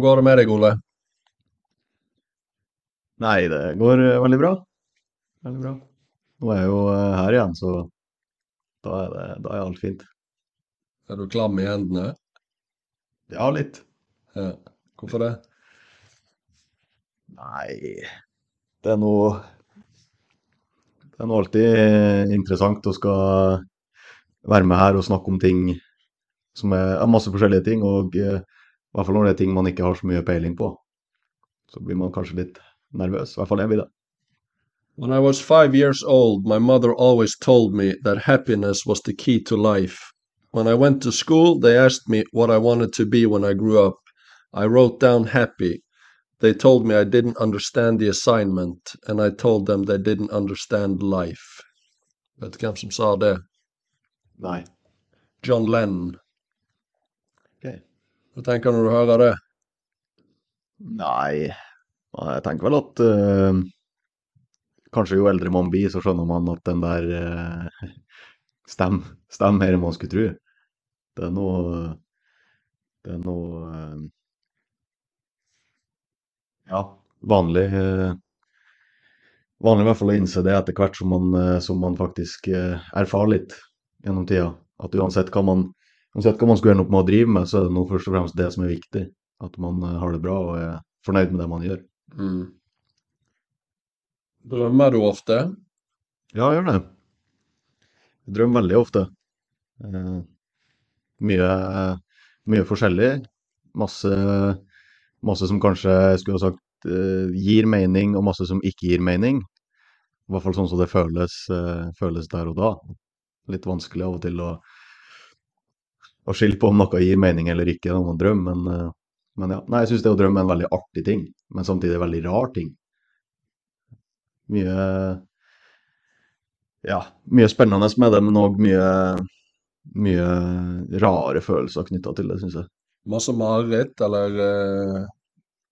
Hvordan går det med deg, Ole? Nei, det går eh, veldig bra. Veldig bra. Nå er jeg jo eh, her igjen, så da er, det, da er alt fint. Er du klam i hendene? Ja, litt. Ja. Hvorfor det? Nei, det er noe Det er noe alltid interessant å skal være med her og snakke om ting som er masse forskjellige ting, og eh, i hvert fall når det er ting man ikke har så mye peiling på. Så blir man kanskje litt nervøs. I hvert fall jeg blir det. When I was five years old, my mother always told me that happiness was the key to life. When I went to school, they asked me what I wanted to be when I grew up. I wrote down happy. They told me I didn't understand the assignment, and I told them they didn't understand life. Vet du hvem som sa det? Nei. John Lennon. Hva tenker du når du hører det? Nei, jeg tenker vel at uh, kanskje jo eldre man blir, så skjønner man at den der uh, stemmer stem mer enn man skulle tro. Det er noe Det er noe uh, Ja, vanlig uh, Vanlig i hvert fall å innse det etter hvert som man, eh, som man faktisk eh, erfarer litt gjennom tida. At uansett hva man Uansett hva man skulle ende opp med å drive med, så er det nå først og fremst det som er viktig. At man eh, har det bra og er fornøyd med det man gjør. Mm. Drømmer du ofte? Ja, jeg gjør det. Jeg drømmer veldig ofte. Eh, mye, mye forskjellig. Masse, masse som kanskje skulle ha sagt eh, gir mening, og masse som ikke gir mening. I hvert fall sånn som det føles, eh, føles der og da. Litt vanskelig av og til å, å skille på om noe gir mening eller ikke når man drømmer, men, eh, men ja. Nei, jeg syns det å drømme er en veldig artig ting, men samtidig en veldig rar ting. Mye ja, mye spennende med det, men òg mye, mye rare følelser knytta til det, syns jeg. Masse mareritt, eller eh,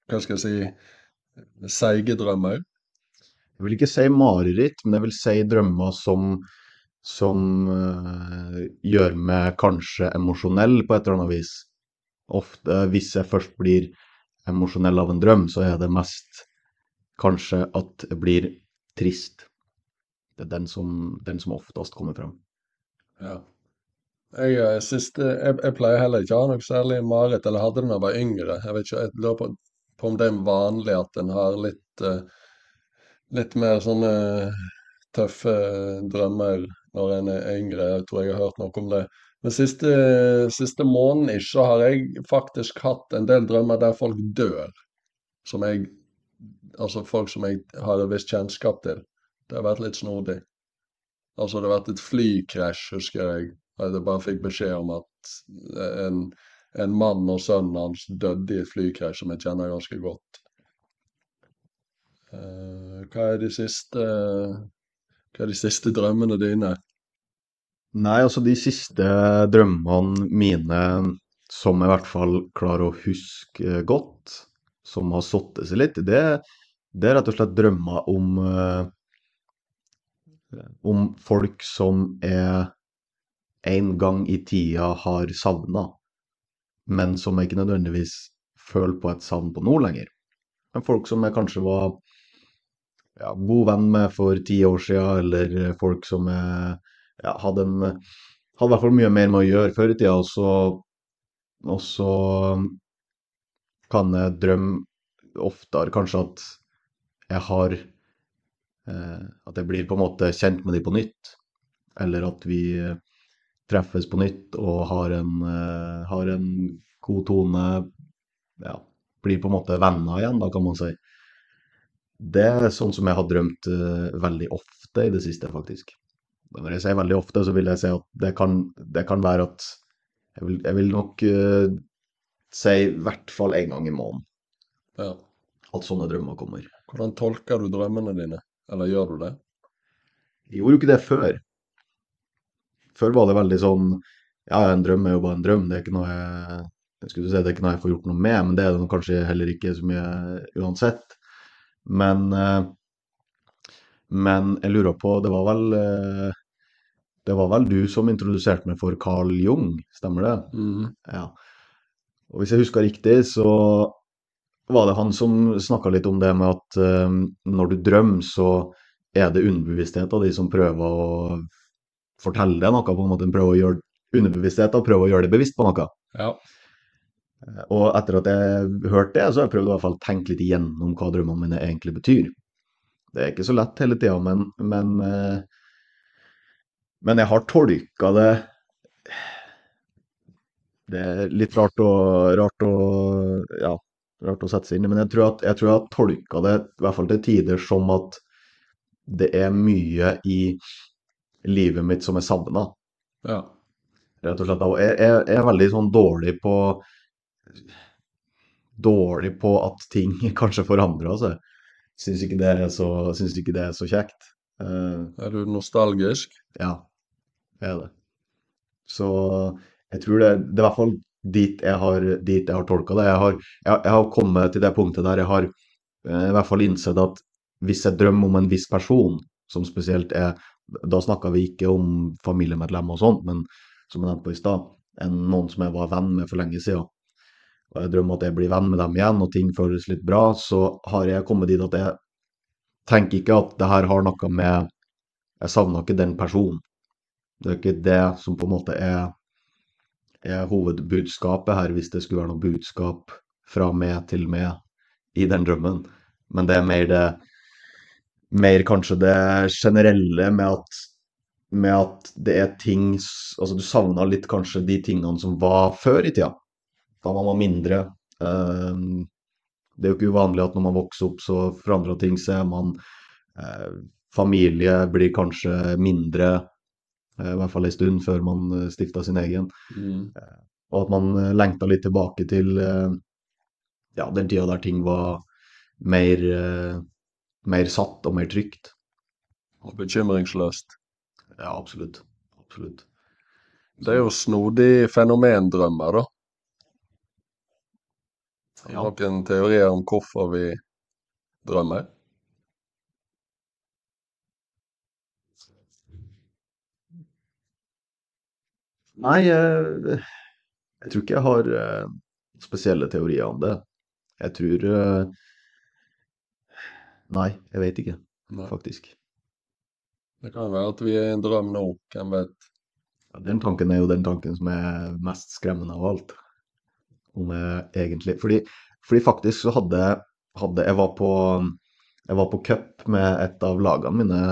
hva skal jeg si, seige drømmer? Jeg vil ikke si mareritt, men jeg vil si drømmer som, som uh, gjør meg kanskje emosjonell på et eller annet vis. Ofte, hvis jeg først blir emosjonell av en drøm, så er det mest kanskje at jeg blir trist. Det er den som, den som oftest kommer fram. Ja. Jeg, jeg, siste, jeg, jeg pleier heller ikke å ha noe særlig mareritt, eller hadde det da jeg var yngre. Jeg vet ikke, jeg lurer på, på om det er vanlig at en har litt, uh, litt mer sånne tøffe drømmer når en er yngre. Jeg tror jeg har hørt noe om det. Men siste, siste måneden ikke, har jeg faktisk hatt en del drømmer der folk dør. Som jeg Altså folk som jeg har et visst kjennskap til. Det har vært litt snodig. Altså, det har vært et flykrasj, husker jeg. Jeg bare fikk beskjed om at en, en mann og sønnen hans døde i et flykrasj som jeg kjenner ganske godt. Uh, hva er siste Hva er de siste drømmene dine? Nei, altså de siste drømmene mine som jeg i hvert fall klarer å huske godt, som har satt seg litt, det, det er rett og slett drømmer om eh, om folk som jeg en gang i tida har savna, men som jeg ikke nødvendigvis føler på et savn på nå lenger. Men folk som jeg kanskje var ja, god venn med for ti år siden, eller folk som jeg ja, hadde en hadde i hvert fall mye mer med å gjøre før i tida, og så, så kan jeg drømme oftere kanskje at jeg har eh, At jeg blir på en måte kjent med de på nytt. Eller at vi eh, treffes på nytt og har en, eh, har en god tone. Ja, blir på en måte venner igjen, da, kan man si. Det er sånn som jeg har drømt eh, veldig ofte i det siste, faktisk. Når jeg sier veldig ofte, så vil jeg si at det kan, det kan være at jeg vil, jeg vil nok uh, si i hvert fall én gang i måneden Ja. at sånne drømmer kommer. Hvordan tolker du drømmene dine? Eller gjør du det? Jeg gjorde jo ikke det før. Før var det veldig sånn Ja, en drøm er jo bare en drøm. Det er ikke noe jeg, jeg skulle si det er ikke noe jeg får gjort noe med, men det er det kanskje heller ikke så mye uansett. Men eh, Men jeg lurer på Det var vel eh, Det var vel du som introduserte meg for Carl Jung, stemmer det? Mhm. Ja. Og hvis jeg husker riktig, så var det han som snakka litt om det med at eh, når du drømmer, så er det underbevisstheten de som prøver å fortelle deg noe, på en måte prøver å gjøre underbevisstheten, prøver å gjøre det bevisst på noe. Ja. Eh, Og etter at jeg hørte det, så har jeg prøvd å i hvert fall tenke litt igjennom hva drømmene mine egentlig betyr. Det er ikke så lett hele tida, men, men, eh, men jeg har tolka det Det er litt rart å, rart å, ja, rart å sette seg inn i, men jeg tror, at, jeg tror jeg har tolka det, i hvert fall til tider, som at det er mye i livet mitt som er savna Ja. rett og slett. Og jeg, jeg, jeg er veldig sånn dårlig på Dårlig på at ting kanskje forandrer seg. Syns ikke det er så, ikke det er så kjekt. Eh, Er du nostalgisk? ja, jeg er det. Så jeg tror det, det er i hvert fall dit jeg har, dit jeg har tolka det. Jeg har, jeg, jeg har kommet til det punktet der jeg har eh, i hvert fall innsett at hvis jeg drømmer om en viss person, som spesielt er Da snakker vi ikke om familiemedlemmer og sånt, men som jeg nevnte på i stad, noen som jeg var venn med for lenge siden. Og jeg drømmer at jeg blir venn med dem igjen, og ting føles litt bra, så har jeg kommet dit at jeg tenker ikke at det her har noe med Jeg savner ikke den personen. Det er ikke det som på en måte er, er hovedbudskapet her, hvis det skulle være noe budskap fra meg til meg i den drømmen. Men det er mer det Mer kanskje det generelle med at, med at det er ting Altså du savner litt kanskje de tingene som var før i tida. Da man var mindre. Ehm, det er jo ikke uvanlig at når man vokser opp, så forandrer ting seg. Man, eh, familie blir kanskje mindre, eh, i hvert fall en stund før man eh, stifta sin egen. Mm. Og at man eh, lengta litt tilbake til eh, ja, den tida der ting var mer, eh, mer satt og mer trygt. Og bekymringsløst. Ja, absolutt. Absolutt. Det er jo snodig fenomen, drømmer, da. Ja. noen teorier om hvorfor vi drømmer? Nei, jeg, jeg tror ikke jeg har eh, spesielle teorier om det. Jeg tror eh, Nei, jeg vet ikke, Nei. faktisk. Det kan være at vi er i en drøm nå, hvem vet. Ja, Den tanken er jo den tanken som er mest skremmende av alt. Jeg egentlig Fordi, fordi faktisk så hadde, hadde Jeg var på Jeg var på cup med et av lagene mine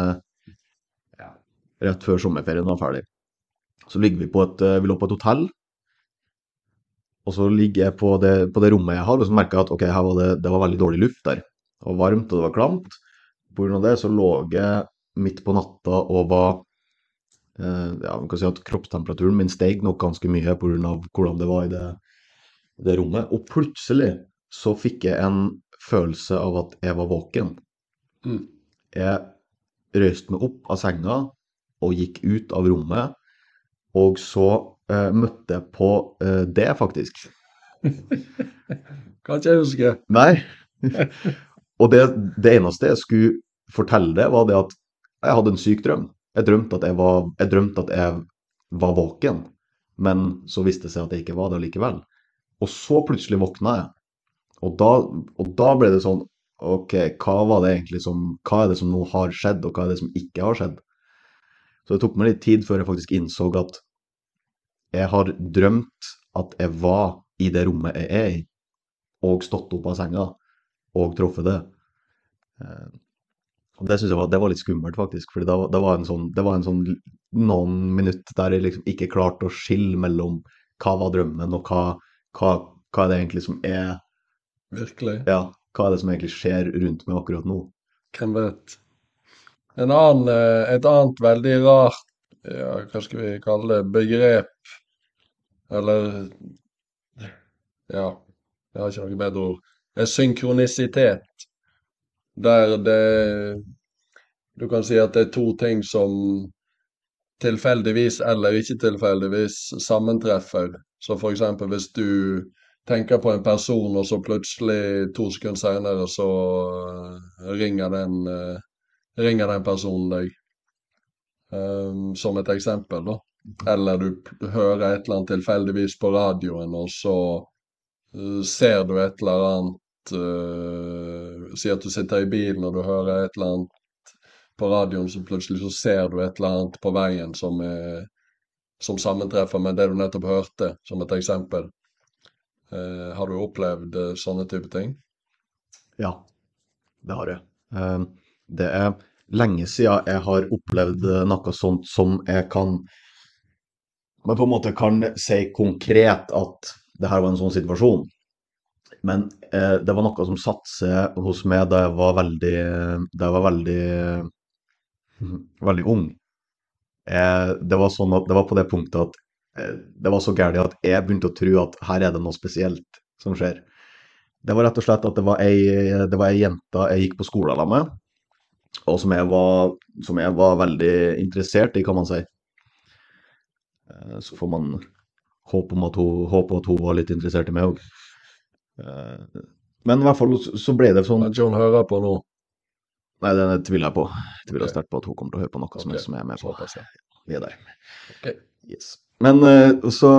ja, rett før sommerferien var ferdig. Så ligger vi på et eh, Vi lå på et hotell. Og så ligger jeg på det, på det rommet jeg har, og så merker jeg at ok, her var det, det var veldig dårlig luft der. Det var varmt, og det var klamt. På grunn av det så lå jeg midt på natta og var eh, ja, man kan si at kroppstemperaturen min steg nok ganske mye pga. hvordan det var i det, det rommet. Og plutselig så fikk jeg en følelse av at jeg var våken. Mm. Jeg røyste meg opp av senga og gikk ut av rommet, og så eh, møtte jeg på eh, det, faktisk. Kan ikke jeg huske. Nei. og det, det eneste jeg skulle fortelle det, var det at jeg hadde en syk drøm. Jeg drømte at jeg var, jeg drømte at jeg var våken, men så viste det seg at jeg ikke var det likevel. Og så plutselig våkna jeg. Og da, og da ble det sånn OK, hva var det egentlig som Hva er det som nå har skjedd, og hva er det som ikke har skjedd? Så det tok meg litt tid før jeg faktisk innså at jeg har drømt at jeg var i det rommet jeg er i, og stått opp av senga og truffet det. Eh, og det synes jeg var, det var litt skummelt, faktisk. For det, var en sånn, det var en sånn noen minutter der jeg liksom ikke klarte å skille mellom hva var drømmen, og hva, hva, hva er det egentlig som er Virkelig. Ja, hva er det som egentlig skjer rundt meg akkurat nå? Hvem vet. En annen, eh, et annet veldig rart, ja, hva skal vi kalle det, begrep, eller Ja, jeg har ikke noe bedre ord. er synkronisitet. Der det Du kan si at det er to ting som tilfeldigvis eller ikke tilfeldigvis sammentreffer. Så eksempel hvis du tenker på en person, og så plutselig to sekunder senere så eh, ringer den, eh, ringer den personen deg. Um, som et eksempel, da. Eller du hører et eller annet tilfeldigvis på radioen, og så eh, ser du et eller annet uh, Si at du sitter i bilen og du hører et eller annet på radioen, så plutselig så ser du et eller annet på veien som, er, som sammentreffer med det du nettopp hørte, som et eksempel. Eh, har du opplevd eh, sånne type ting? Ja, det har jeg. Eh, Det er lenge siden jeg har opplevd eh, noe sånt som jeg kan Men på en måte kan si konkret at det her var en sånn situasjon. Men eh, det var noe som satte seg hos meg da jeg var veldig Da jeg var veldig veldig ung. Eh, det var sånn at det var på det punktet at eh, det var så gærent at jeg begynte å tro at her er det noe spesielt som skjer. Det var rett og slett at det var ei, det var ei jente jeg gikk på skolen med, og som jeg var, som jeg var veldig interessert i, kan man si. Eh, Så får man håpe, om at hun, håpe at hun var litt interessert i meg òg. Men i hvert fall så ble det sånn At John hører på nå? Nei, det tviler jeg på. Jeg tviler okay. sterkt på at hun kommer til å høre på noe som, Ok, som jeg er med på. såpass, ja. Vi er der. Okay. Yes. Men eh, så,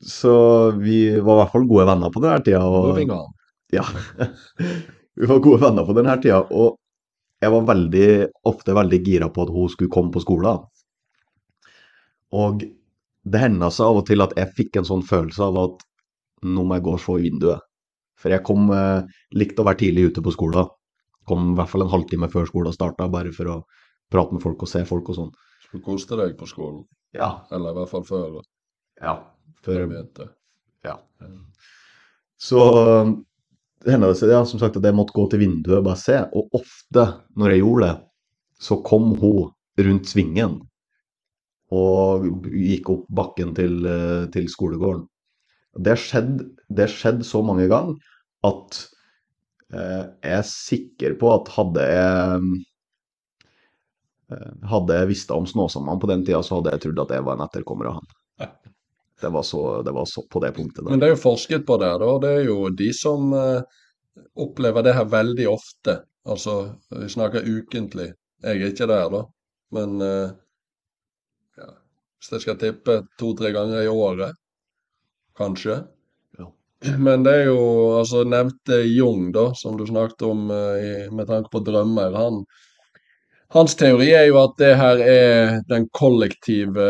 så vi var i hvert fall gode venner på denne tida. Og, ja. vi var gode venner på denne tida, og jeg var veldig, ofte veldig gira på at hun skulle komme på skolen. Og det henda seg av og til at jeg fikk en sånn følelse av at nå må jeg gå og se i vinduet. For jeg kom, eh, likte å være tidlig ute på skolen. Kom i hvert fall en halvtime før skolen starta, bare for å prate med folk og se folk og sånn. Så du koste deg på skolen? Ja. Eller i hvert fall før? ja. før jeg begynte. ja. Så det hender det seg, ja, som sagt, at jeg måtte gå til vinduet og bare se. Og ofte når jeg gjorde det, så kom hun rundt svingen og gikk opp bakken til, eh, til skolegården. Det skjedde, skjedd så mange ganger at jeg er sikker på at hadde jeg eh, hadde jeg visst om Snåsamannen på den tida, så hadde jeg trodd at jeg var en etterkommer av han. Det var så, det var så på det punktet. Men det er jo forsket på det, da. Det er jo de som eh, opplever det her veldig ofte. Altså, vi snakker ukentlig. Jeg er ikke der, da. Men eh, ja, hvis jeg skal tippe to-tre ganger i året, kanskje. Men det er jo altså nevnte Jung, da, som du snakket om eh, i- med tanke på drømmer. Han, hans teori er jo at det her er den kollektive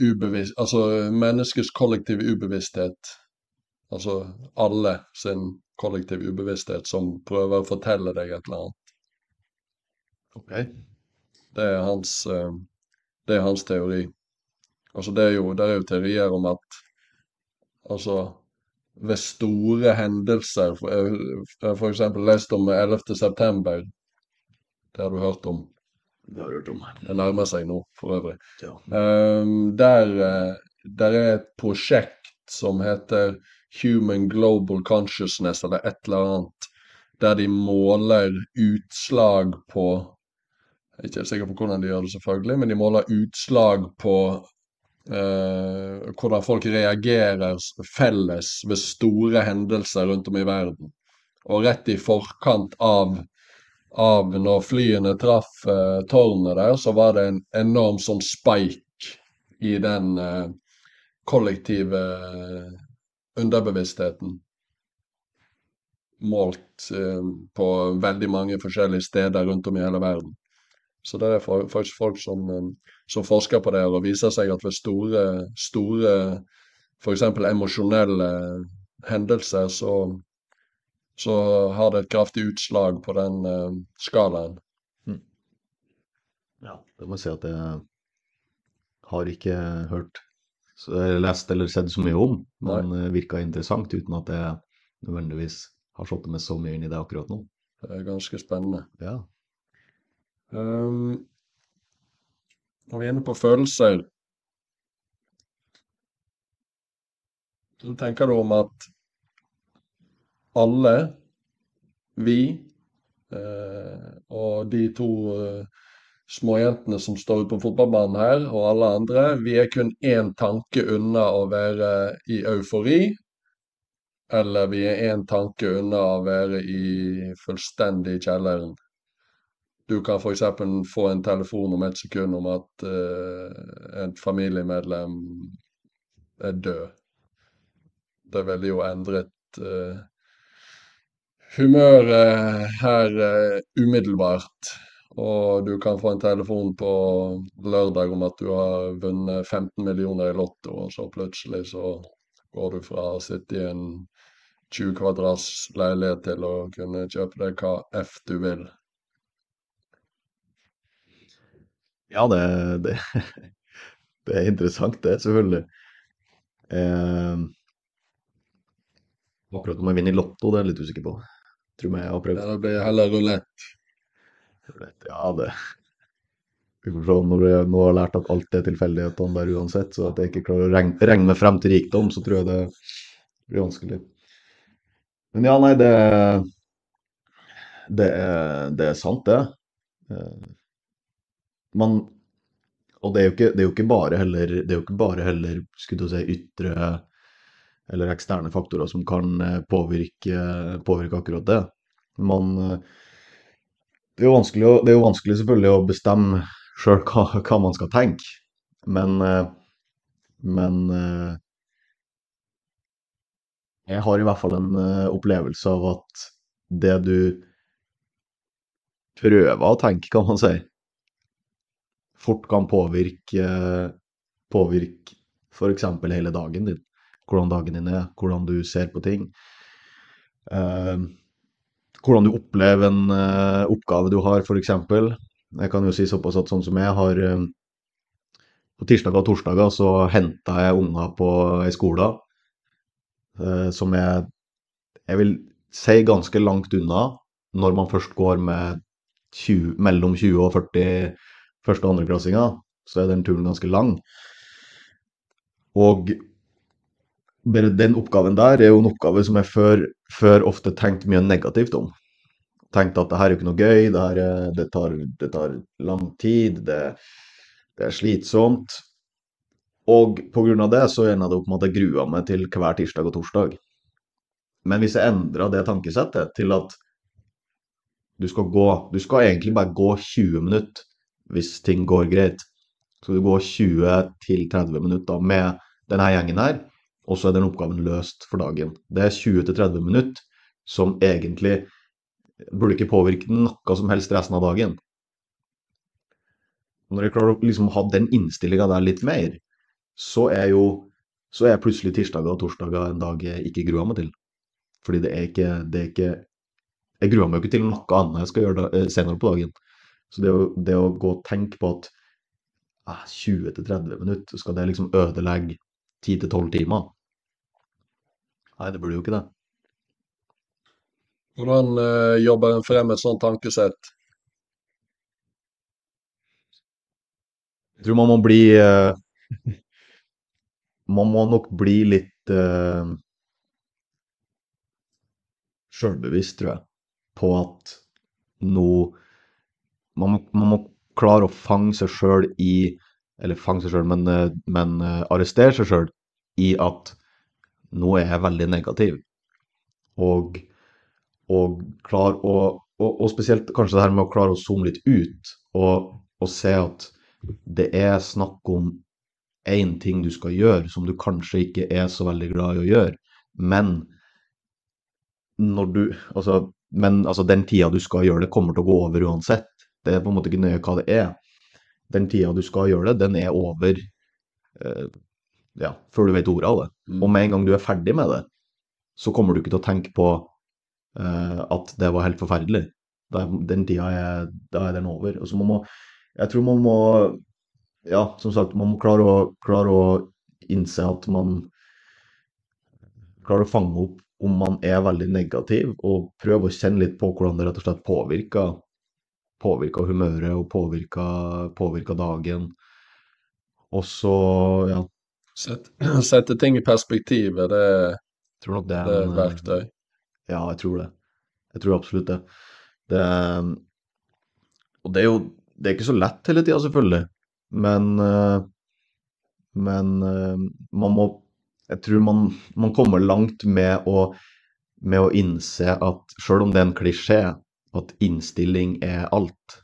ubevisst... Altså menneskets kollektive ubevissthet. Altså alle sin kollektive ubevissthet som prøver å fortelle deg et eller annet. Ok. Det er hans, eh, det er hans teori. Altså det er jo, det er jo teorier om at altså ved store hendelser har for eksempel lest om 11. september. Det har du hørt om. Det har du hørt om. Det nærmer seg nå, for øvrig. Ja. Um, der, eh, der er et prosjekt som heter Human Global Consciousness, eller et eller annet, der de måler utslag på Jeg er ikke sikker på hvordan de gjør det, selvfølgelig, men de måler utslag på eh, hvordan folk reagerer felles ved store hendelser rundt om i verden. Og rett i forkant av av når flyene traff eh, tårnet der, så var det en enorm sånn spike i den eh, kollektive underbevisstheten. Målt på veldig mange forskjellige steder rundt om i hele verden. Så det er faktisk folk som, som forsker på det, og viser seg at ved store, store f.eks. emosjonelle hendelser, så så har det et kraftig utslag på den uh, skalaen. Ja, det må jeg si at jeg har ikke hørt lest eller sett så mye om, men det virka interessant uten at jeg nødvendigvis har slått meg så mye inn i det akkurat nå. Det er ganske spennende. Ja. Um, når vi er inne på følelser Så tenker du om at alle, vi eh, og de to eh, småjentene som står ute på fotballbanen her, og alle andre, vi er kun én tanke unna å være i eufori. Eller vi er én tanke unna å være i fullstendig kjelleren. Du kan f.eks. få en telefon om et sekund om at uh, et familiemedlem er død. Det ville jo endret uh, humøret her uh, umiddelbart. Og du kan få en telefon på lørdag om at du har vunnet 15 millioner i Lotto, og så plutselig så går du fra å sitte i en 20 kvadrats leilighet til å kunne kjøpe deg hva F du vil. Ja, det, det, det er interessant, det, selvfølgelig. Eh, akkurat om jeg vinner i Lotto, det er jeg litt usikker på. Tror jeg jeg har prøvd. Ja, det blir heller rulett. Ja, det Vi får se når jeg nå har lært at alt er tilfeldighetene der uansett, så at jeg ikke klarer å regne, regne meg frem til rikdom, så tror jeg det blir vanskelig. Men ja, nei, det Det er, det er sant, det. Man Og det er jo ikke, det er jo ikke bare heller Det er jo ikke bare heller, skulle du si, ytre eller eksterne faktorer som kan eh, påvirke, påvirke akkurat det. Man eh, det er å, det er jo vanskelig selvfølgelig å bestemme sjøl hva, hva man skal tenke, men, eh, men jeg har i hvert fall en opplevelse av at det du prøver å tenke, kan man si, fort kan påvirke, påvirke f.eks. hele dagen din. Hvordan dagen din er, hvordan du ser på ting. Eh, hvordan du opplever en eh, oppgave du har, f.eks. Jeg kan jo si såpass at sånn som jeg har eh, På tirsdager og torsdager så henta jeg unger på ei skole eh, som jeg Jeg vil si ganske langt unna når man først går med 20, mellom 20 og 40 første- og andreklassinga, så er den turen ganske lang. Og bare den oppgaven der er jo en oppgave som jeg før, før ofte tenkte mye negativt om. Tenkte at det her er jo ikke noe gøy, det, her er, det, tar, det tar lang tid, det, det er slitsomt. Og pga. det så enda det opp med at jeg grua meg til hver tirsdag og torsdag. Men hvis jeg endra det tankesettet til at du skal gå Du skal egentlig bare gå 20 minutter hvis ting går greit. Så du går 20-30 minutter med denne gjengen her, og så er den oppgaven løst for dagen. Det er 20-30 minutter som egentlig burde ikke påvirke noe som helst resten av dagen. Når jeg klarer å liksom ha den innstillinga der litt mer, så er jo så er plutselig tirsdager og torsdager en dag jeg ikke gruer meg til. Fordi det er ikke, det er ikke Jeg gruer meg jo ikke til noe annet jeg skal gjøre eh, senere på dagen. Så det å, det å gå og tenke på at eh, 20-30 minutter, skal det liksom ødelegge 10-12 timer? Nei, det burde jo ikke det. Hvordan eh, jobber en frem et sånt tankesett? Jeg tror man må bli eh, Man må nok bli litt eh, sjølbevisst, tror jeg, på at nå man, må- man må klare å fange seg sjøl i Eller fange seg sjøl, men, eh, men eh, arrestere seg sjøl i at nå er jeg veldig negativ. Og, og klare å og, og spesielt kanskje det her med å klare å zoome litt ut og, og se at det er snakk om én ting du skal gjøre som du kanskje ikke er så veldig glad i å gjøre, men når du Altså, men altså, den tida du skal gjøre det, kommer til å gå over uansett. Det er på en måte ikke nøye hva det er. Den tida du skal gjøre det, den er over eh, ja, før du vet ordet av det. Mm. Og med en gang du er ferdig med det, så kommer du ikke til å tenke på eh, at det var helt forferdelig. Er- den tida er, da er den over. Og så må Jeg tror man må Ja, som sagt, man må klare å, klare å innse at man klarer å fange opp om man er veldig negativ, og prøve å kjenne litt på hvordan det rett og slett påvirker, påvirker humøret og påvirka, dagen. Og så, ja, Sette, sette ting i perspektiv, er det, det det er er en et verktøy? Ja, jeg tror det. Jeg tror absolutt det. det er- og det er jo det er ikke så lett hele tida, selvfølgelig. Men, eh, men eh, man må Jeg tror man, man kommer langt med å, med å innse at sjøl om det er en klisjé, at innstilling er alt,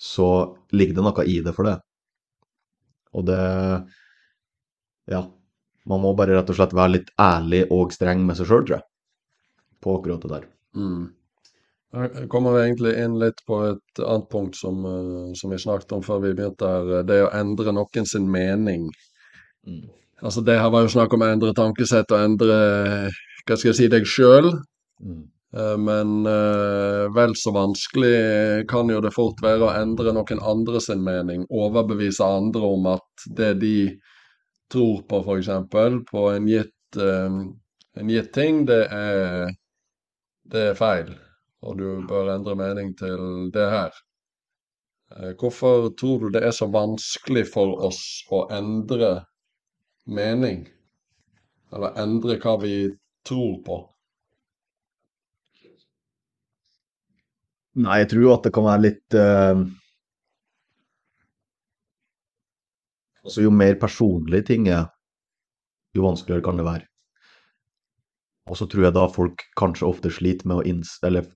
så ligger det noe i det for det. Og det Ja. Man må bare rett og slett være litt ærlig og streng med seg sjøl, tror jeg. På akkurat det der. Mm. Her kommer vi egentlig inn litt på et annet punkt som, eh, som vi snakket om før vi begynte her. Det å endre noen sin mening. Mm. Altså Det her var jo snakk om å endre tankesett og endre hva skal jeg si, deg sjøl. Mm. Eh, Men eh, vel så vanskelig kan jo det fort være å endre noen andre sin mening. Overbevise andre om at det de tror på, f.eks., på en gitt, eh, en gitt ting, det er, det er feil. Og du bør endre mening til det her. Hvorfor tror du det er så vanskelig for oss å endre mening? Eller endre hva vi tror på? Nei, jeg tror jo at det kan være litt eh, Altså, jo mer personlige ting er, jo vanskeligere kan det være. Og så tror jeg da folk kanskje ofte sliter med å inns... Eller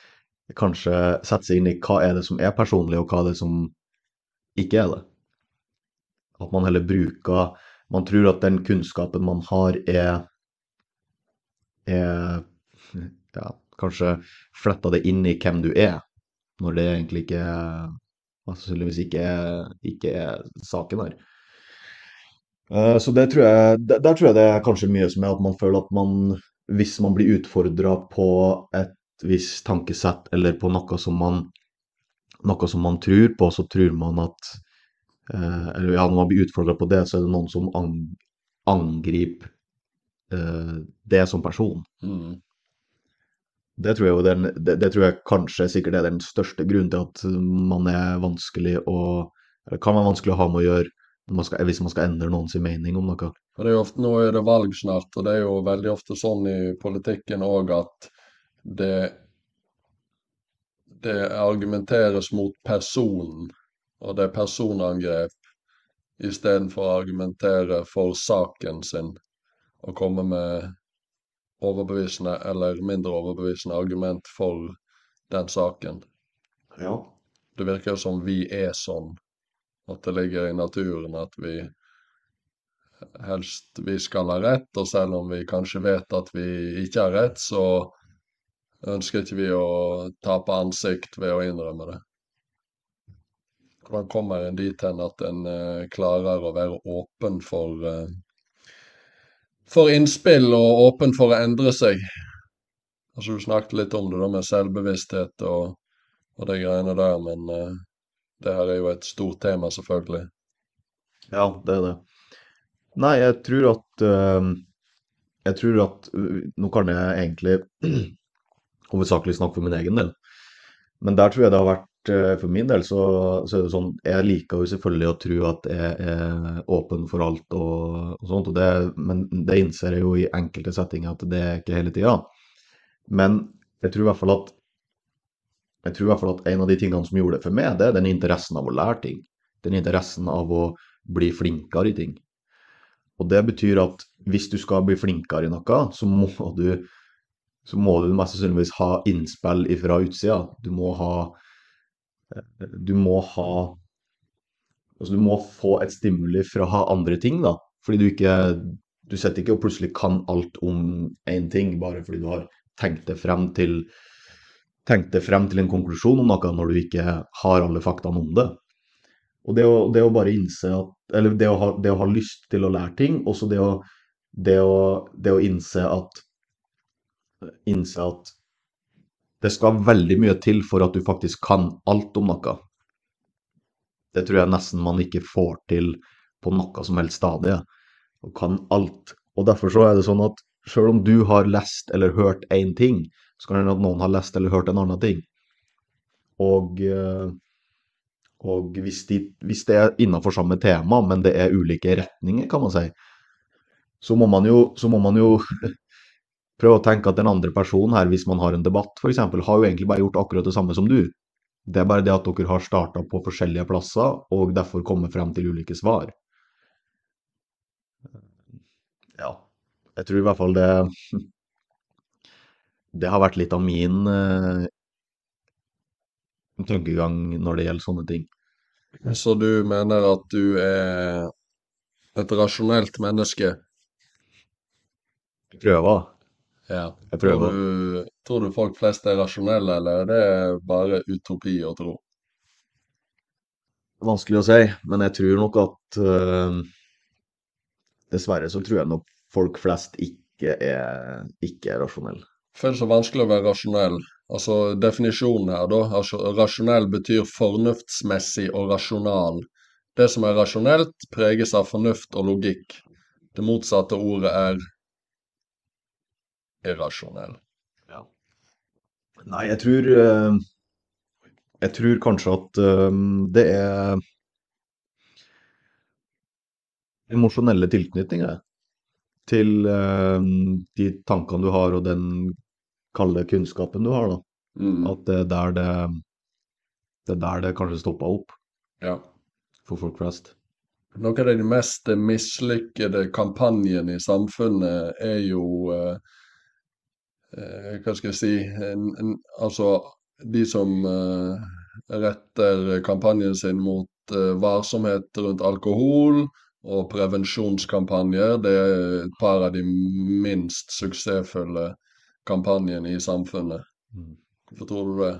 kanskje sette seg inn i hva er det som er personlig, og hva er det som ikke er det. At man heller bruker Man tror at den kunnskapen man har, er er ja, kanskje fletta det inn i hvem du er, når det egentlig ikke sannsynligvis ikke ikke er saken her. Eh, Så det tror jeg, der tror jeg det er kanskje mye som er at man føler at man, hvis man blir utfordra på et visst tankesett eller på noe som man, noe som man tror på, så tror man at eh, Eller ja, når man blir utfordra på det, så er det noen som angriper eh, det som person. Mm. Det tror jeg, den, det, det tror jeg kanskje sikkert er den største grunnen til at man er vanskelig å Eller kan være vanskelig å ha med å gjøre man skal, hvis man skal endre noens mening om noe. For det er jo ofte, Nå er det valg snart, og det er jo veldig ofte sånn i politikken òg at det, det argumenteres mot personen, og det er personangrep istedenfor å argumentere for saken sin og komme med overbevisende eller mindre overbevisende argument for den saken. Ja. Det virker jo som vi er sånn, at det ligger i naturen at vi helst vi skal ha rett, og selv om vi kanskje vet at vi ikke har rett, så ønsker ikke vi å tape ansikt ved å innrømme det. Hvordan kommer en dit hen at en eh, klarer å være åpen for, eh, for innspill og åpen for å endre seg? Altså Du snakket litt om det da med selvbevissthet og, og de greiene der, men uh, det her er jo et stort tema, selvfølgelig. Ja, det er det. Nei, jeg tror at uh, Jeg tror at uh, Nå kan jeg egentlig hovedsakelig snakke for min egen del. Men der tror jeg det har vært For min del så, så er det sånn Jeg liker jo selvfølgelig å tro at jeg er åpen for alt og, og sånt, og det, men det innser jeg jo i enkelte settinger at det er ikke hele tida. Men jeg tror i hvert fall at jeg tror i hvert fall at en av de tingene som gjorde det for meg, det er den interessen av å lære ting. Den interessen av å bli flinkere i ting. Og det betyr at hvis du skal bli flinkere i noe, så må du, så må du mest sannsynligvis ha innspill fra utsida. Du må ha Du må ha Altså du må få et stimuli fra andre ting, da. Fordi du ikke Du sitter ikke og plutselig kan alt om én ting bare fordi du har tenkt deg frem til tenkt deg frem til en konklusjon om noe når du ikke har alle faktaene om det. Og det å, det å bare innse at Eller det å, ha, det å ha lyst til å lære ting, også det det å, det å innse at Innse at det skal veldig mye til for at du faktisk kan alt om noe. Det tror jeg nesten man ikke får til på noe som helst stadie. Og kan alt. Og derfor så er det sånn at selv om du har lest eller hørt én ting, så kan det hende at noen har lest eller hørt en annen ting. Og, eh, og hvis, de, hvis det er innenfor samme tema, men det er ulike retninger, kan man si, så må man jo, så må man jo prøve å tenke at den andre personen her, hvis man har en debatt f.eks., har jo egentlig bare gjort akkurat det samme som du. Det er bare det at dere har starta på forskjellige plasser, og derfor kommet frem til ulike svar. Ja, jeg tror i hvert fall det Det har vært litt av min eh, tankegang når det gjelder sånne ting. Så du mener at du er et rasjonelt menneske? Prøver. Ja. Jeg prøver. Tror du, Tror du folk flest er rasjonelle, eller er det bare utopi å tro? Vanskelig å si, men jeg tror nok at uh, Dessverre så tror jeg nok folk flest ikke er, ikke er rasjonelle. Føles så vanskelig å være rasjonell. Altså definisjonen her, da. Altså, rasjonell betyr fornuftsmessig og rasjonal. Det som er rasjonelt, preges av fornuft og logikk. Det motsatte ordet er irrasjonell. Ja. Nei, jeg tror eh, Jeg tror kanskje at eh, det er emosjonelle tilknytninger til eh, de tankene du har og den kalde kunnskapen du har, da. Mm. At det er der det, det er der det kanskje stoppa opp Ja. for folk flest. Noen av de mest mislykkede kampanjene i samfunnet er jo eh, eh, Hva skal jeg si en, en, Altså, de som eh, retter kampanjen sin mot eh, varsomhet rundt alkohol og prevensjonskampanjer, det er et par av de minst suksessfulle kampanjene i samfunnet. Mm. Hvorfor tror du det?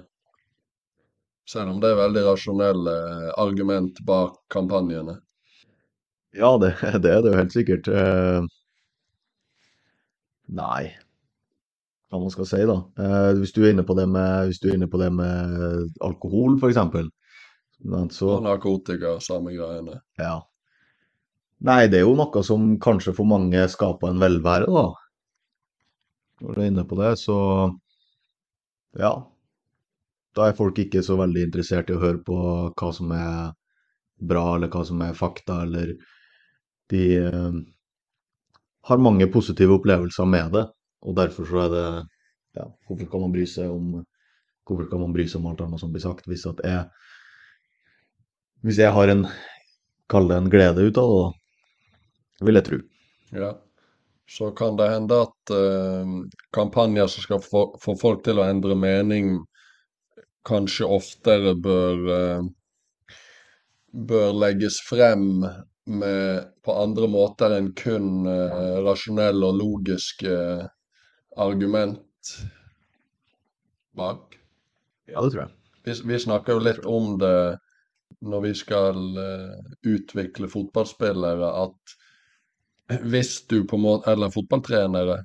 Selv om det er veldig rasjonelle eh, argument bak kampanjene. Ja, det, det er det jo helt sikkert. Eh, nei, hva man skal si da. Eh, hvis du er inne på det med, hvis du er inne på det med alkohol, eksempel. Så, Og narkotika, samme greiene. ja. Nei, det er jo noe som kanskje for mange skaper en velvære, da. Når du er inne på det, så ja. Da er folk ikke så veldig interessert i å høre på hva som er bra, eller hva som er fakta, eller de eh, har mange positive opplevelser med det. Og derfor så er det Ja, hvorfor skal man bry seg om Hvorfor skal man bry seg om alt annet som blir sagt, hvis at jeg Hvis jeg har en Kall det en glede ut av det, da. Vil jeg tro. Ja. Så kan det hende at eh, kampanjer som skal få, få folk til å endre mening, kanskje oftere bør eh, bør legges frem med, på andre måter enn kun eh, rasjonelle og logiske argument bak. Ja, det tror jeg. Vi, vi snakker jo litt om det når vi skal eh, utvikle fotballspillere, at hvis du på en måte Eller fotballtrenere.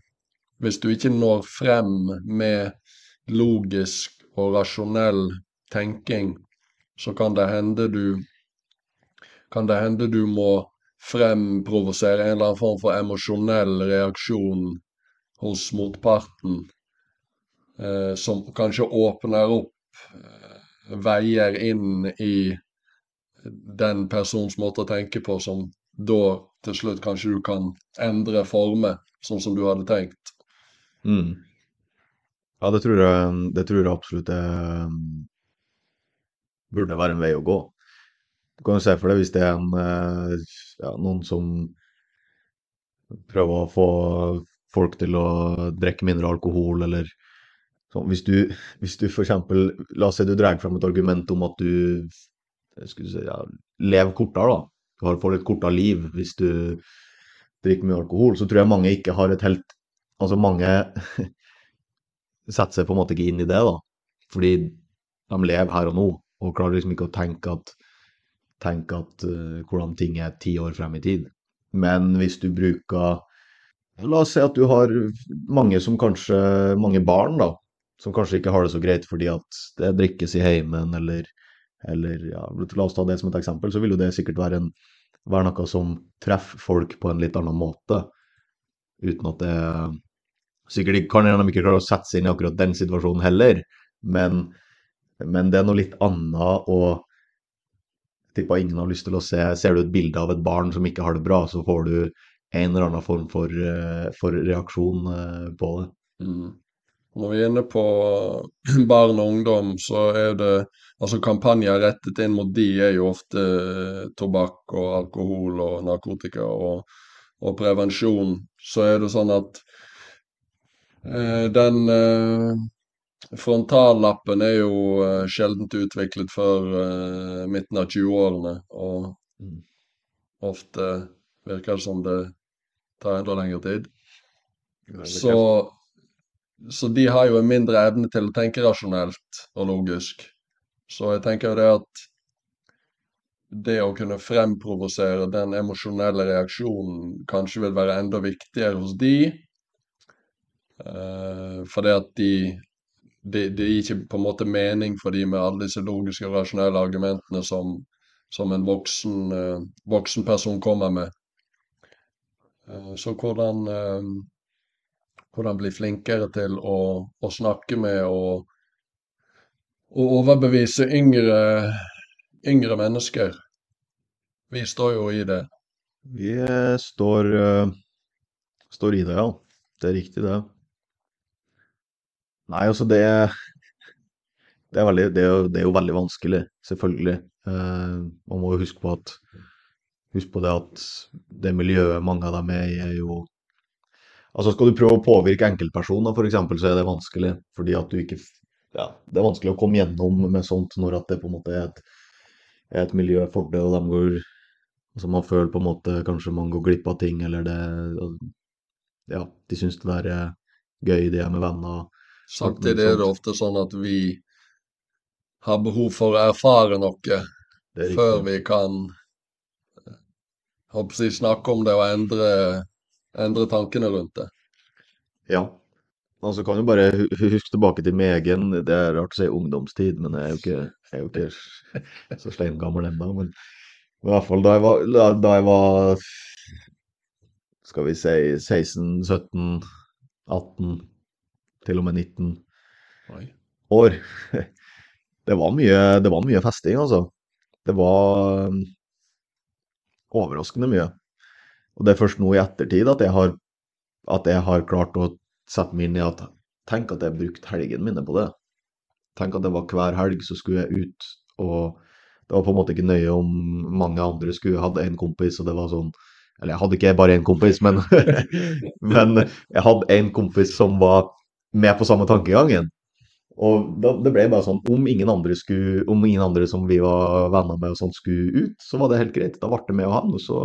Hvis du ikke når frem med logisk og rasjonell tenking, så kan det hende du kan det hende du må fremprovosere en eller annen form for emosjonell reaksjon hos motparten, eh, som kanskje åpner opp eh, veier inn i den persons måte å tenke på, som da til slutt kanskje du kan endre former, sånn som du hadde tenkt. Mm. Ja, det tror jeg, det tror jeg absolutt det um, burde være en vei å gå. Du kan jo se for deg hvis det er en, eh, ja, noen som prøver å få folk til å drikke mindre alkohol, eller sånn. Hvis du, hvis du for eksempel, la oss si du drar frem et argument om at du skulle si, ja, lever kortere, da. Du har får et kortere liv hvis du drikker mye alkohol, så tror jeg mange ikke har et helt Altså mange setter seg på en måte ikke inn i det, da. Fordi de lever her og nå, og klarer liksom ikke å tenke at, tenke at uh, hvordan ting er ti år frem i tid. Men hvis du bruker La oss si at du har mange som kanskje Mange barn, da. Som kanskje ikke har det så greit fordi at det drikkes i heimen, eller, eller ja, La oss ta det som et eksempel, så vil jo det sikkert være, en, være noe som treffer folk på en litt annen måte. Uten at det Sikkert ikke- kan de ikke klare å sette seg inn i akkurat den situasjonen heller, men, men det er noe litt annet å tipper ingen har lyst til å se Ser du et bilde av et barn som ikke har det bra, så får du en eller annen form for, eh, for reaksjon eh, på det. Mm. Når vi er inne på barn og ungdom, så er det Altså kampanjer rettet inn mot de er jo ofte eh, tobakk og alkohol og narkotika og, og prevensjon. Så er det sånn at eh, den eh, frontallappen er jo eh, sjeldent utviklet før eh, midten av 20-årene, og Mm. ofte virker det som det tar enda lengre tid. Så så de har jo en mindre evne til å tenke rasjonelt og logisk. Så jeg tenker jo det at det å kunne fremprovosere den emosjonelle reaksjonen kanskje vil være enda viktigere hos de. for fordi at de det, det gir ikke på en måte mening for de med alle disse logiske og rasjonelle argumentene som, som en voksen, uh, voksen, person kommer med. Eh, så hvordan, eh, hvordan bli flinkere til å, å snakke med og, og overbevise yngre, yngre mennesker. Vi står jo i det. Vi står, uh, står i det, ja. Det er riktig, det. Nei, altså det det er, veldig, det, er, det er, jo veldig vanskelig, selvfølgelig. Eh, man må jo huske på at Husk på det at det miljøet mange av dem er i, er jo Altså Skal du prøve å påvirke enkeltpersoner, f.eks., så er det vanskelig. Fordi at du ikke Ja, det er vanskelig å komme gjennom med sånt når at det på en måte er et, er et miljø for det, og de går Altså Man føler på en måte kanskje man går glipp av ting, eller det Ja, de syns det der er gøy, de er med venner. Samtidig er det ofte sånn at vi har behov for å erfare noe før vi kan håper jeg, snakke om det og endre, endre tankene rundt det. Ja. Altså kan jo bare huske tilbake til min egen Det er rart å si ungdomstid, men jeg er jo ikke, jeg er jo ikke så steingammel ennå. Men i hvert fall da jeg var, da jeg var skal vi si 16, 17, 18, til og med 19 Oi. år. Det var mye, det var mye festing, altså. Det var overraskende mye. Og det er først nå i ettertid at jeg har, at jeg har klart å sette meg inn i at Tenk at jeg brukte helgene mine på det. Tenk at det var hver helg så skulle jeg ut, og det var på en måte ikke nøye om mange andre skulle hadde en kompis, og det var sånn Eller jeg hadde ikke bare én kompis, men, men jeg hadde en kompis som var med på samme tankegangen. Og da, det ble bare sånn om ingen, andre skulle, om ingen andre som vi var venner med og sånt skulle ut, så var det helt greit. Da ble det med og han, og så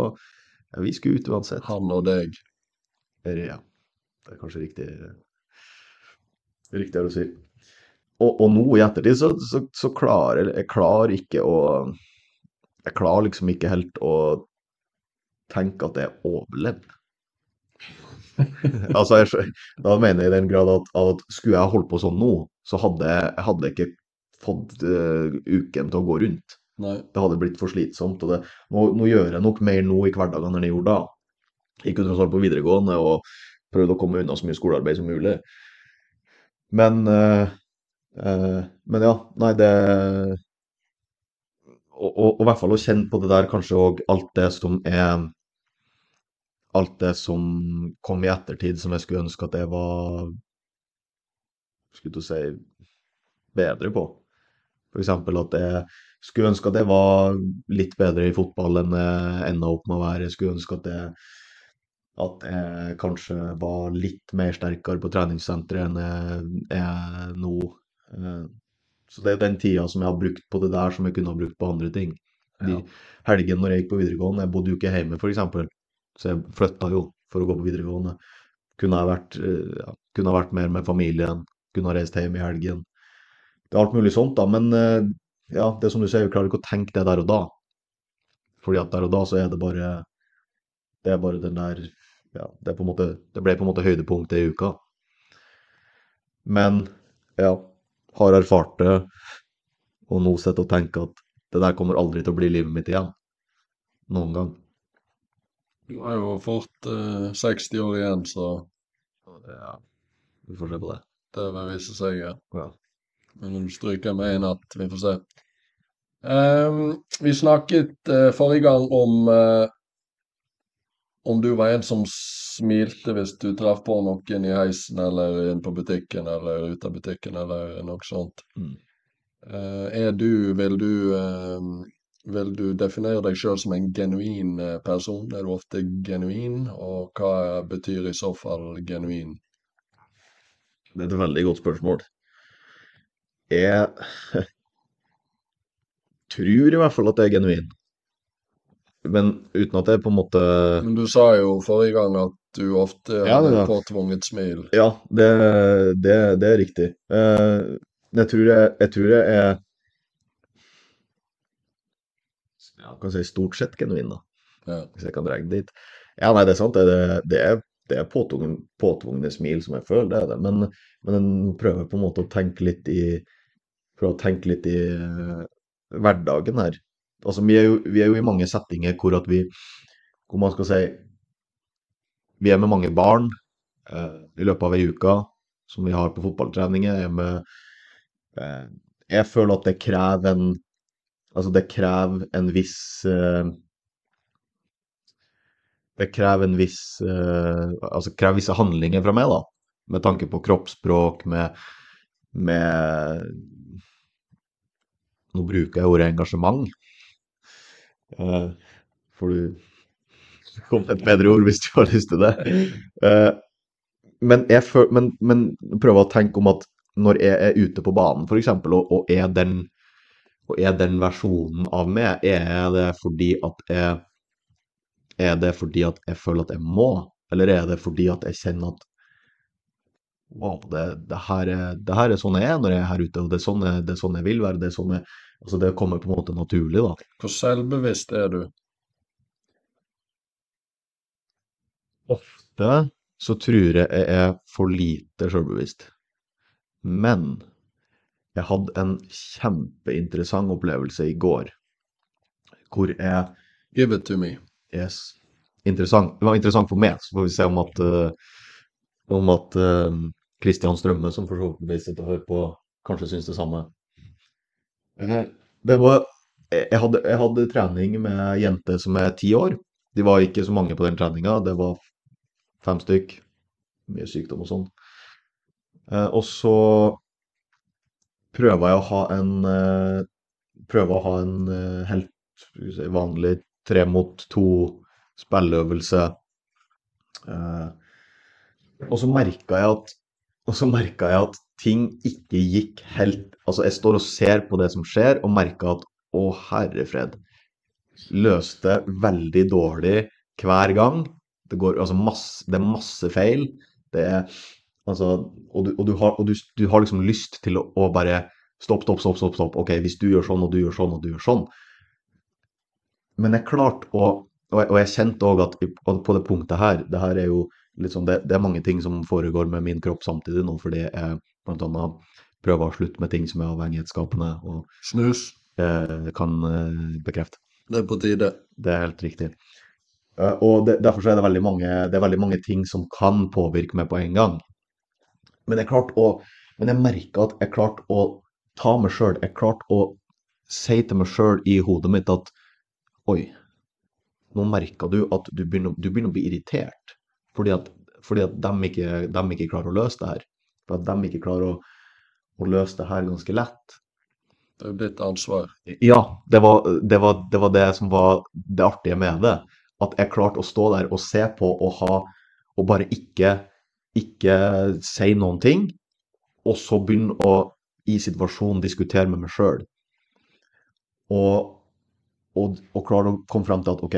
ja, Vi skulle ut uansett. Han og deg. Ja. Det er kanskje riktig riktigere å si. Og, og nå i ettertid så, så, så klarer jeg klarer ikke å Jeg klarer liksom ikke helt å tenke at jeg overlevde. altså, jeg, da mener jeg i den grad at, at, skulle jeg holdt på sånn nå, så hadde jeg ikke fått uh, uken til å gå rundt. Nei. Det hadde blitt for slitsomt. og det, nå, nå, gjør jeg nok mer nå i hverdagen enn jeg gjorde da. Jeg kunne tross alt på videregående og prøvde å komme unna så mye skolearbeid som mulig. Men uh, uh, Men ja, nei, det og, og, og, i hvert fall å kjenne på det der kanskje òg alt det som er alt det som kom i ettertid som jeg skulle ønske at jeg var skulle du si bedre på. F.eks. at jeg skulle ønske at jeg var litt bedre i fotball enn jeg enda opp med å være. Jeg skulle ønske at jeg, at jeg kanskje var litt mer sterkere på treningssenteret enn jeg er nå. Eh, så det er den tida som jeg har brukt på det der, som jeg kunne ha brukt på andre ting. De ja. helgene når jeg gikk på videregående, jeg bodde jo ikke hjemme f.eks. Så jeg flytta jo for å gå på videregående. Kunne ha vært, eh, ja, kunne ha vært mer med familien, reist hjem i helgen. Det er alt mulig sånt, da. Men eh, ja, det som du sier, vi klarer ikke å tenke det der og da. Fordi at der og da så er det bare Det er bare den der Ja, det, er på en måte, det ble på en måte høydepunktet i uka. Men ja, har erfart det, og nå sitter og tenker at det der kommer aldri til å bli livet mitt igjen. Noen gang. Du har jo fått uh, 60 år igjen, så Ja, vi får se på det. Det vil vise seg, ja. ja. Men du stryker med en natt, vi får se. Um, vi snakket uh, forrige gang om uh, om du var en som smilte hvis du traff på noen i heisen eller inn på butikken eller ut av butikken eller noe sånt. Mm. Uh, er du, vil du vil du definere deg sjøl som en genuin person? Er du ofte genuin, og hva betyr i så fall genuin? Det er et veldig godt spørsmål. Jeg tror i hvert fall at det er genuin. Men uten at jeg på en måte Men du sa jo forrige gang at du ofte Ja, har det et påtvunget smil. Ja, det, det, det er riktig. Eh, jeg tror jeg, jeg tror jeg er ja, kan si stort sett genuin, da. Ja. Hvis jeg kan dra det dit. Ja, nei, det er sant. Det, det, det er, det er påtvungne, påtvungne smil som jeg føler, det er det. Men, men en prøver på en måte å tenke litt i Prøve å tenke litt i uh, hverdagen her. Altså, vi er jo, vi er jo i mange settinger hvor at vi Hvor man skal si Vi er med mange barn uh, i løpet av ei uke som vi har på fotballtreninger. Jeg, med, uh, jeg føler at det krever en Altså, det krever en viss eh, Det krever en viss eh, Altså krever visse handlinger fra meg, da. Med tanke på kroppsspråk, med, med Nå bruker jeg ordet engasjement. Eh, får du komme med et bedre ord hvis du har lyst til det. Eh, men, jeg føl, men, men prøver å tenke om at når jeg er ute på banen, f.eks., og, og er den og er den versjonen av meg, er det fordi at jeg Er det fordi at jeg føler at jeg må, eller er det fordi at jeg kjenner at Wow, det, det, her er, det her er sånn jeg er når jeg er her ute, og det er sånn jeg, det er sånn jeg vil være. Det, er sånn jeg, altså det kommer på en måte naturlig, da. Hvor selvbevisst er du? Ofte så tror jeg jeg er for lite selvbevisst. Men jeg hadde en kjempeinteressant opplevelse i går, hvor jeg Give it to me. Yes. Interessant. Det var interessant for meg, så får vi se om at eh, om at eh, Kristian Strømme, som forhåpentligvis sitter og hører på, kanskje syns det samme. Eh, Det var jeg hadde, jeg hadde trening med jente som er ti år. De var ikke så mange på den treninga, det var fem stykk. Mye sykdom og sånn. Eh, og så prøver jeg å ha en eh, Prøver å ha en eh, helt vanlig tre mot to spilleøvelse. Eh, og så merka jeg at og så merka jeg at ting ikke gikk helt Altså, jeg står og ser på det som skjer, og merker at å, herre fred. Løste veldig dårlig hver gang. Det går altså masse, det er masse feil. Det er altså Og du, og du, har, og du, du har liksom lyst til å, å bare Stopp, stopp, stopp, stopp. stopp. OK, hvis du gjør sånn, og du gjør sånn, og du gjør sånn. Men jeg klarte å Og jeg, og jeg kjente òg at på det punktet her Det her er jo sånn det, det er mange ting som foregår med min kropp samtidig nå, fordi jeg annet prøver å slutte med ting som er avhengighetsskapende, og Snus. eh, kan eh, bekrefte. Det er på tide. Det er helt riktig. Eh, og det, derfor så er det veldig mange, det er veldig mange ting som kan påvirke meg på en gang. Men jeg klarte å Men jeg merka at jeg klarte å ta meg sjøl. Jeg klarte å si til meg sjøl i hodet mitt at Oi, nå merker du at du begynner, du begynner å bli irritert. Fordi at, fordi at de, ikke, de ikke klarer å løse det her. For at de ikke klarer å, å løse det her ganske lett. Det er jo ditt ansvar. Ja, det var, det var, det var det som var det artige med det. At jeg klarte å stå der og se på og ha Og bare ikke, ikke si noen ting. Og så begynne å i situasjonen diskutere med meg sjøl. Og, og, og klare å komme fram til at OK,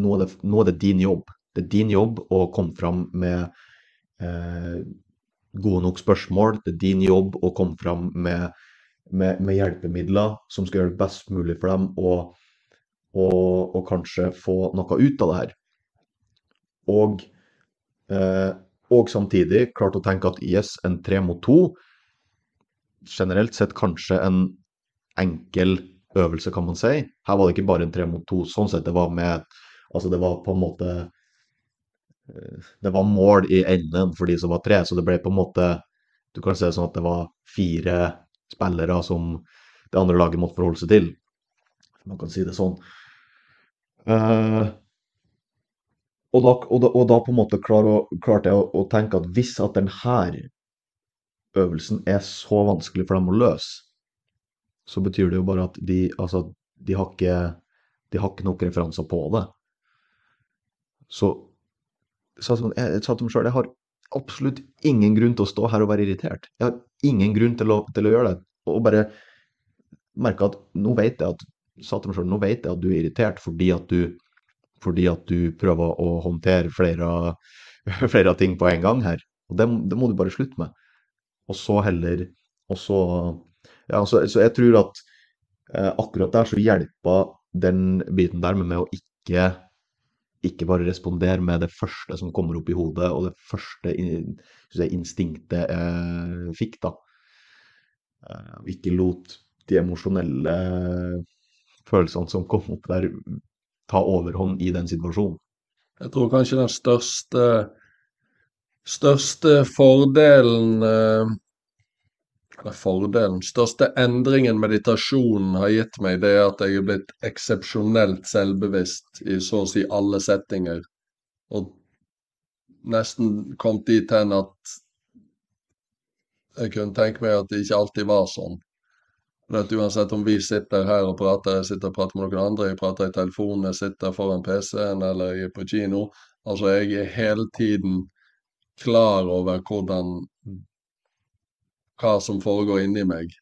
nå er, det, nå er det din jobb. Det er din jobb å komme fram med eh, gode nok spørsmål. Det er din jobb å komme fram med med, med hjelpemidler som skal gjøre det best mulig for dem, og, og, og kanskje få noe ut av det her. Og, eh, og samtidig klart å tenke at yes, en tre mot to, generelt sett kanskje en enkel øvelse, kan man si. Her var det ikke bare en tre mot to, sånn sett det var med Altså det var på en måte eh, Det var mål i enden for de som var tre, så det ble på en måte Du kan se sånn at det var fire spillere som det andre laget måtte forholde seg til. Man kan si det sånn. Uh, og, da, og, da, og da på en måte klarte jeg å, å tenke at hvis at denne øvelsen er så vanskelig for dem å løse, så betyr det jo bare at de, altså, de, har, ikke, de har ikke nok referanser på det. Så jeg sa til meg sjøl jeg har absolutt ingen grunn til å stå her og være irritert. Jeg har ingen grunn til å, til å gjøre det. Og bare merke at nå vet jeg at sa til meg selv, nå vet jeg at du er irritert fordi at du fordi at du prøver å håndtere flere, flere ting på en gang her. Og det, det må du bare slutte med. Og så heller Og så Ja, så, så jeg tror at eh, akkurat der så hjelper den biten der med, å ikke ikke bare respondere med det første som kommer opp i hodet, og det første jeg, instinktet jeg fikk, da. Eh, ikke lot de emosjonelle følelsene som kom opp der, ta overhånd i den situasjonen. Jeg tror kanskje den største største fordelen eh, Eller fordelen Største endringen meditasjonen har gitt meg, det er at jeg er blitt eksepsjonelt selvbevisst i så å si alle settinger. Og nesten kommet dit hen at jeg kunne tenke meg at det ikke alltid var sånn. At uansett om vi sitter her og prater, jeg sitter og prater med noen andre, jeg prater i telefonen, jeg sitter foran PC-en eller jeg er på kino. Altså, jeg er hele tiden klar over hvordan hva som foregår inni meg,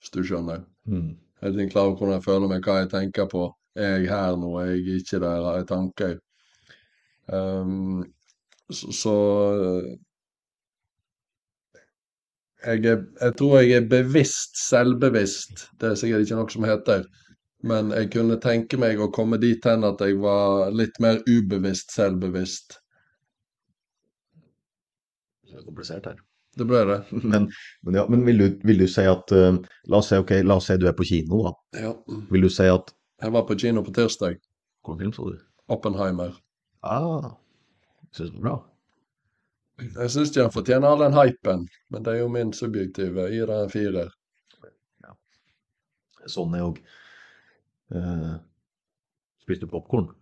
hvis du skjønner. Mm. Hele tiden klar over hvordan jeg føler meg, hva jeg tenker på. Er jeg her nå, er jeg ikke der, har jeg tanker? Um, så, så jeg, er, jeg tror jeg er bevisst selvbevisst. Det er sikkert ikke noe som heter. Men jeg kunne tenke meg å komme dit hen at jeg var litt mer ubevisst selvbevisst. Det er komplisert her. Det ble det. Men, men, ja, men vil, du, vil du si at uh, la, oss si, okay, la oss si du er på kino, da. Ja. Vil du si at Jeg var på kino på tirsdag. Hvilken film så du? Oppenheimer. Ah, synes det var bra. Jeg syns ikke han fortjener all den hypen, men det er jo min subjektive. i den firer. Ja. Sånn er òg. Uh, spiste du popkorn?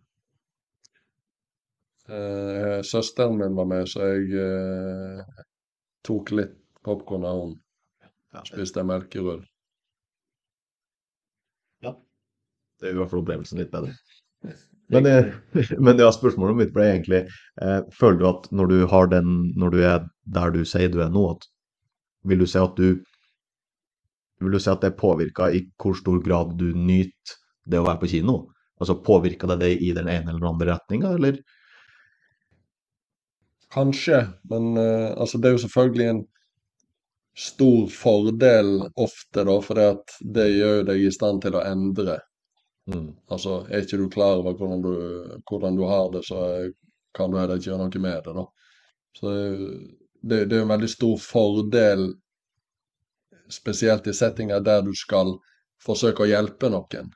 Uh, søsteren min var med, så jeg eh, tok litt popkorn av henne. Ja, Spiste melkerull. det gjør i hvert fall opplevelsen litt bedre. Men, men ja, spørsmålet mitt ble egentlig eh, Føler du at når du har den Når du er der du sier du er nå, at vil du si at du Vil du si at det påvirker i hvor stor grad du nyter det å være på kino? Altså påvirker det deg i den ene eller den andre retninga, eller? Kanskje, men uh, altså det er jo selvfølgelig en stor fordel ofte, da, for det gjør deg i stand til å endre. Mm. Altså, er ikke du klar over hvordan du, hvordan du har det, så kan du heller ikke gjøre noe med det, da. Så det, det er en veldig stor fordel, spesielt i settinger der du skal forsøke å hjelpe noen.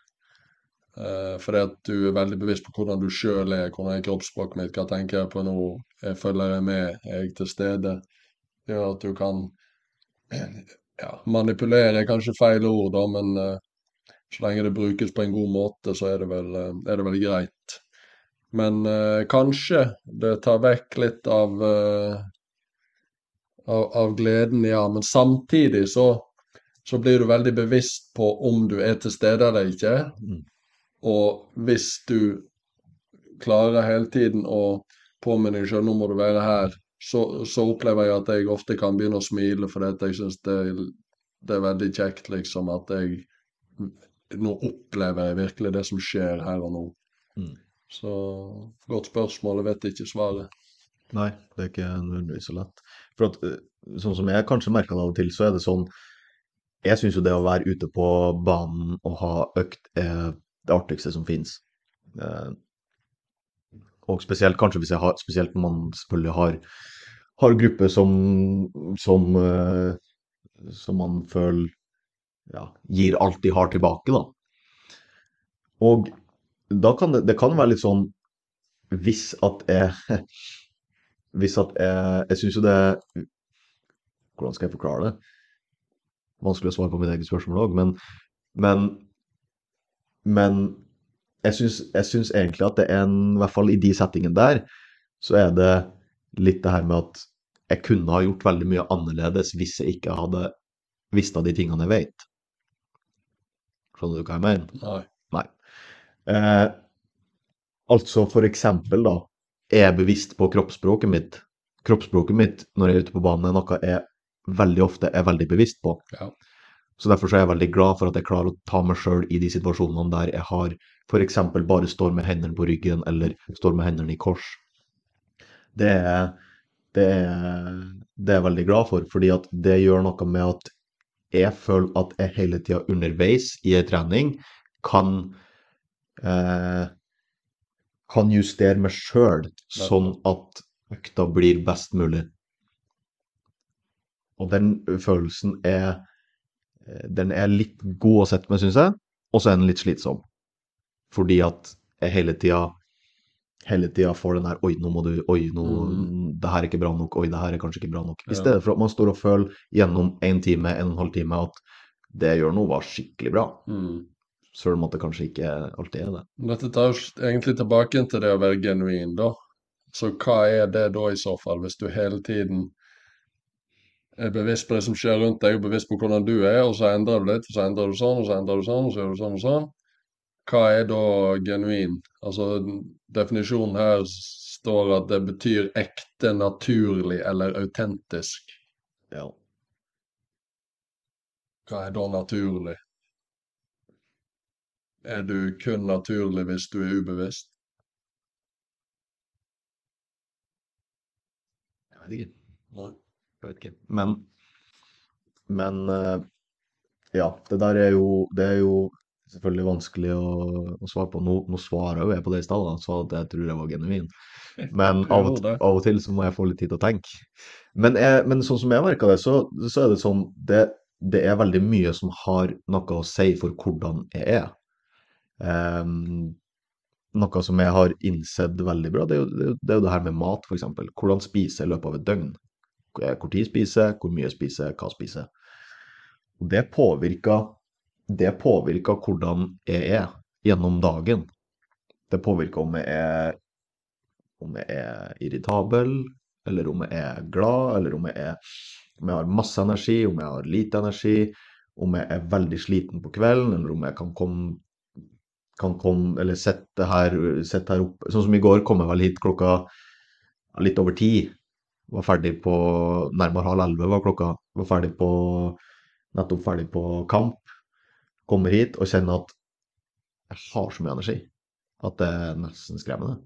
Eh, fordi at du er veldig bevisst på hvordan du sjøl er, hvordan er kroppsspråket mitt, hva tenker jeg på nå, jeg følger jeg med, er jeg til stede? Det gjør at du kan ja, manipulere er kanskje feil ord, da, men uh, så lenge det brukes på en god måte, så er det vel, uh, er det vel greit. Men kanskje det tar vekk litt av, av, av gleden, ja. Men samtidig så, så blir du veldig bevisst på om du er til stede eller ikke. Mm. Og hvis du klarer hele tiden å påminne deg sjøl nå må du være her, så, så opplever jeg at jeg ofte kan begynne å smile fordi at jeg syns det, det er veldig kjekt, liksom, at jeg nå opplever jeg virkelig det som skjer her og nå. Mm. Så godt spørsmål, jeg vet ikke svaret. Nei, det er ikke nødvendigvis så lett. For at, eh, sånn som jeg kanskje merker det av og til, så er det sånn Jeg syns jo det å være ute på banen og ha økt er det artigste som fins. Eh, og spesielt kanskje hvis jeg har Spesielt når man selvfølgelig har, har grupper som som, eh, som man føler ja, gir alt de har tilbake, da. Og da kan det, det kan være litt sånn Hvis at jeg Hvis at jeg Jeg syns jo det Hvordan skal jeg forklare det? Vanskelig å svare på mitt eget spørsmål òg, men, men Men jeg syns, jeg syns egentlig at det er en I hvert fall i de settingene der, så er det litt det her med at jeg kunne ha gjort veldig mye annerledes hvis jeg ikke hadde visst av de tingene jeg vet. Skjønner du hva jeg mener? Nei. Eh, altså for eksempel da, er jeg bevisst på kroppsspråket mitt. Kroppsspråket mitt når jeg er ute på banen er noe jeg veldig ofte er veldig bevisst på. Ja. Så derfor så er jeg veldig glad for at jeg klarer å ta meg sjøl i de situasjonene der jeg har f.eks. bare står med hendene på ryggen eller står med hendene i kors. Det er, det er, det er jeg veldig glad for, fordi at det gjør noe med at jeg føler at jeg hele tida underveis i en trening kan eh, kan justere meg sjøl sånn at økta blir best mulig. Og den følelsen er Den er litt god å sette med, syns jeg, og så er den litt slitsom. Fordi at jeg hele tida hele tida får den der Oi, nå må du Oi, nå Mm. Det her er ikke bra nok. Oi, det her er kanskje ikke bra nok. I Ja. stedet for at man står og føler gjennom en time, en og en halv time at det jeg gjør nå, var skikkelig bra. Mm. Selv om at det kanskje ikke alltid er det. Dette tar jo egentlig tilbake til det å være genuin, da. Så hva er det da i så fall, hvis du hele tiden er bevisst på det som skjer rundt deg, og bevisst på hvordan du er, og så endrer du litt, og så endrer du sånn, og så endrer du sånn, og så gjør du sånn og sånn. Hva er da genuin? Altså, definisjonen her står at det betyr ekte, naturlig eller autentisk. Ja. Hva er da naturlig? Er du kun naturlig hvis du er ubevisst? Jeg vet ikke. Nei. Jeg vet ikke. Men, men eh, ja, det der er jo, det er jo selvfølgelig vanskelig å, å svare på. Nå, nå svarer jo jeg på det i stad, sa at jeg tror jeg var genuin. Men av og, av og til så må jeg få litt tid til å tenke. Men, jeg, men sånn som jeg merka det, så, så er det sånn det, det er veldig mye som har noe å si for hvordan jeg er. Um, noe som jeg har innsett veldig bra, det er jo det, er jo- det, er her med mat, f.eks. Hvordan spiser jeg i løpet av et døgn? Hvor hvor tid spiser hvor mye spiser jeg, hva spiser? Og det påvirker, det påvirka hvordan jeg er gjennom dagen. Det påvirker om jeg er, om jeg er irritabel, eller om jeg er glad, eller om jeg, er, om jeg har masse energi, om jeg har lite energi, om jeg er veldig sliten på kvelden, eller om jeg kan komme kan komme, eller sette her, sette her opp Sånn som i går kom jeg vel hit klokka litt over ti. Var ferdig på nærmere halv elleve var klokka. Var ferdig på, nettopp ferdig på kamp. Kommer hit og kjenner at jeg har så mye energi at det er nesten skremmende.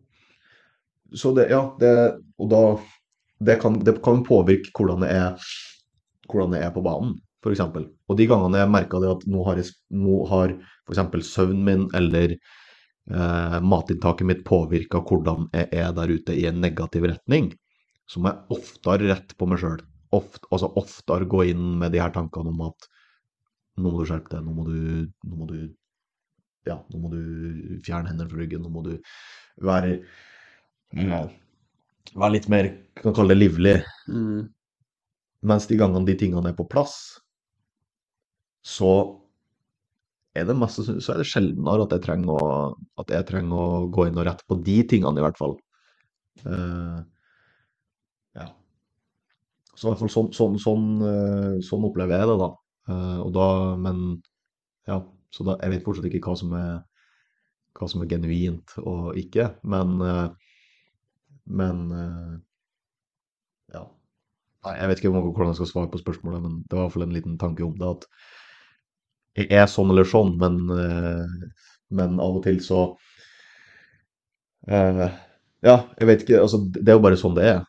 Så det, ja, det, og da, det kan, det kan påvirke hvordan det er, hvordan det er på banen, eksempel. Og de gangene jeg merka det at nå har, jeg, nå har eksempel søvnen min eller eh, matinntaket mitt påvirka hvordan jeg er der ute i en negativ retning, så må jeg oftere rette på meg sjøl. Oft, altså oftere gå inn med de her tankene om at nå må du skjerpe deg, nå må du, nå må du ja, nå må du fjerne hendene fra ryggen, nå må du være ja, være litt mer, kan kalle det livlig. Mm. Mens de gangene de tingene er på plass, så er det mest, så er det sjeldnere at jeg trenger å, at jeg trenger å gå inn og rette på de tingene, i hvert fall. Ja. Så i hvert fall sånn, sånn, sånn, eh, sånn opplever jeg det, da. Eh, og da, men ja, så da, jeg vet fortsatt ikke hva som er, hva som er genuint og ikke, men, eh, men ja. Nei, jeg vet ikke hvordan jeg skal svare på spørsmålet, men det var i hvert fall en liten tanke om det. At jeg er sånn eller sånn, men, men av og til så eh, Ja, jeg vet ikke. Altså, det er jo bare sånn det er.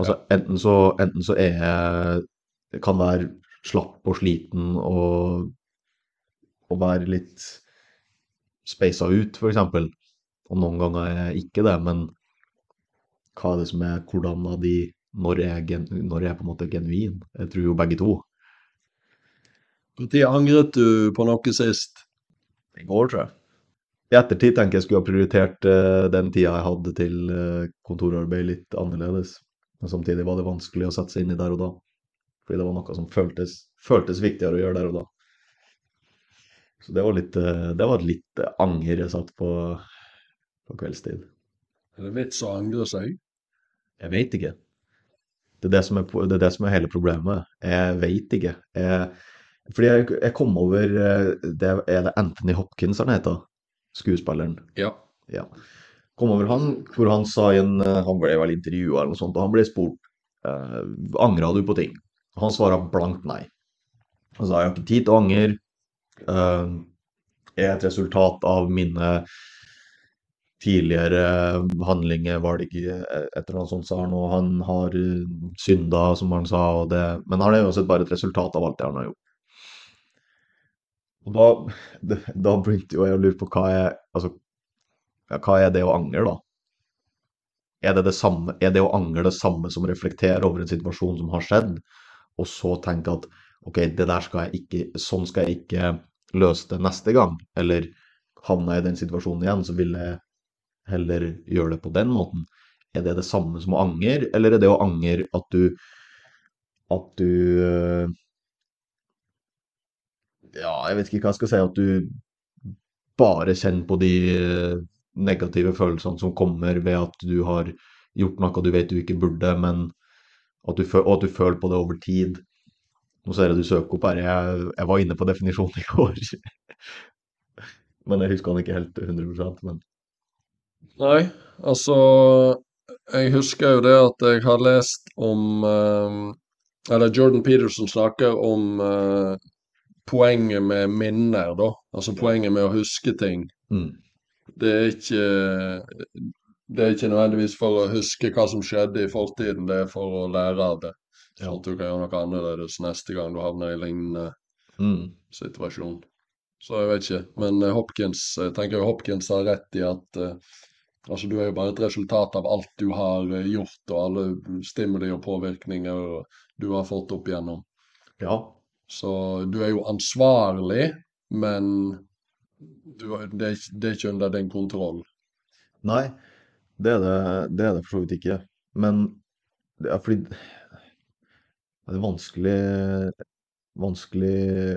Altså, enten så, enten så er jeg kan være slapp og sliten og, og være litt speisa ut, for eksempel. Og noen ganger er jeg ikke det, men hva er det som er hvordan av de når jeg, er gen, når jeg er på en måte genuin? Jeg tror jo begge to. Når angret du på noe sist? I går, tror jeg. I ettertid tenker jeg skulle ha prioritert eh, den tida jeg hadde til eh, kontorarbeid litt annerledes. Men samtidig var det vanskelig å sette seg inn i der og da. Fordi det var noe som føltes, føltes viktigere å gjøre der og da. Så det var litt, eh, det var litt eh, anger jeg satt på, på kveldstid. Er det vits å angre seg? Jeg vet ikke. Det er det som er, det er, det som er hele problemet. Jeg vet ikke. Jeg, fordi jeg, jeg kom over eh, det Er det Anthony Hopkins han heter? Skuespilleren. Ja. Ja. Kom over han, hvor han sa i en eh, Han ble vel intervjua eller noe sånt, og han ble spurt eh, angra du på ting. Han svara blankt nei. Han sa jeg har ikke tid til å angre. Uh, er et resultat av mine tidligere handlinger, valg, et eller annet sånt, sa han. Og han har synda, som han sa, og det Men han er uansett bare et resultat av alt det han har gjort. Og da, da begynte jo jeg å lure på hva jeg Altså, hva er det å angre, da? Er det, det, samme, er det å angre det samme som reflekterer reflektere over en situasjon som har skjedd, og så tenke at OK, det der skal jeg ikke, sånn skal jeg ikke løse det neste gang? Eller havner jeg i den situasjonen igjen, så vil jeg heller gjøre det på den måten. Er det det samme som å angre, eller er det å angre at du at du eh, Ja, jeg vet ikke hva jeg skal si. At du bare kjenner på de negative følelsene som kommer ved at du har gjort noe du vet du ikke burde, men at du, og at du føler på det over tid. Nå ser jeg du søker opp her. Jeg, jeg var inne på definisjonen i går. men jeg husker han ikke helt 100% men Nei, altså Jeg husker jo det at jeg har lest om eh, Eller Jordan Peterson snakker om eh, poenget med minner, da. Altså poenget med å huske ting. mm. Det er ikke det er ikke nødvendigvis for å huske hva som skjedde i fortiden, det er for å lære av det. Sånn at du kan gjøre noe annerledes neste gang du havner i lignende Mm. situasjon. Så jeg vet ikke. Men eh, Hopkins, jeg tenker jo Hopkins har rett i at uh, altså du er jo bare et resultat av alt du har eh, gjort, og alle stimuli og påvirkninger du har fått opp igjennom. Ja. Så du er jo ansvarlig, men du, det, er, det er ikke under din kontroll. Nei, det er det, det er det for så vidt ikke. Men det er fordi det er vanskelig, vanskelig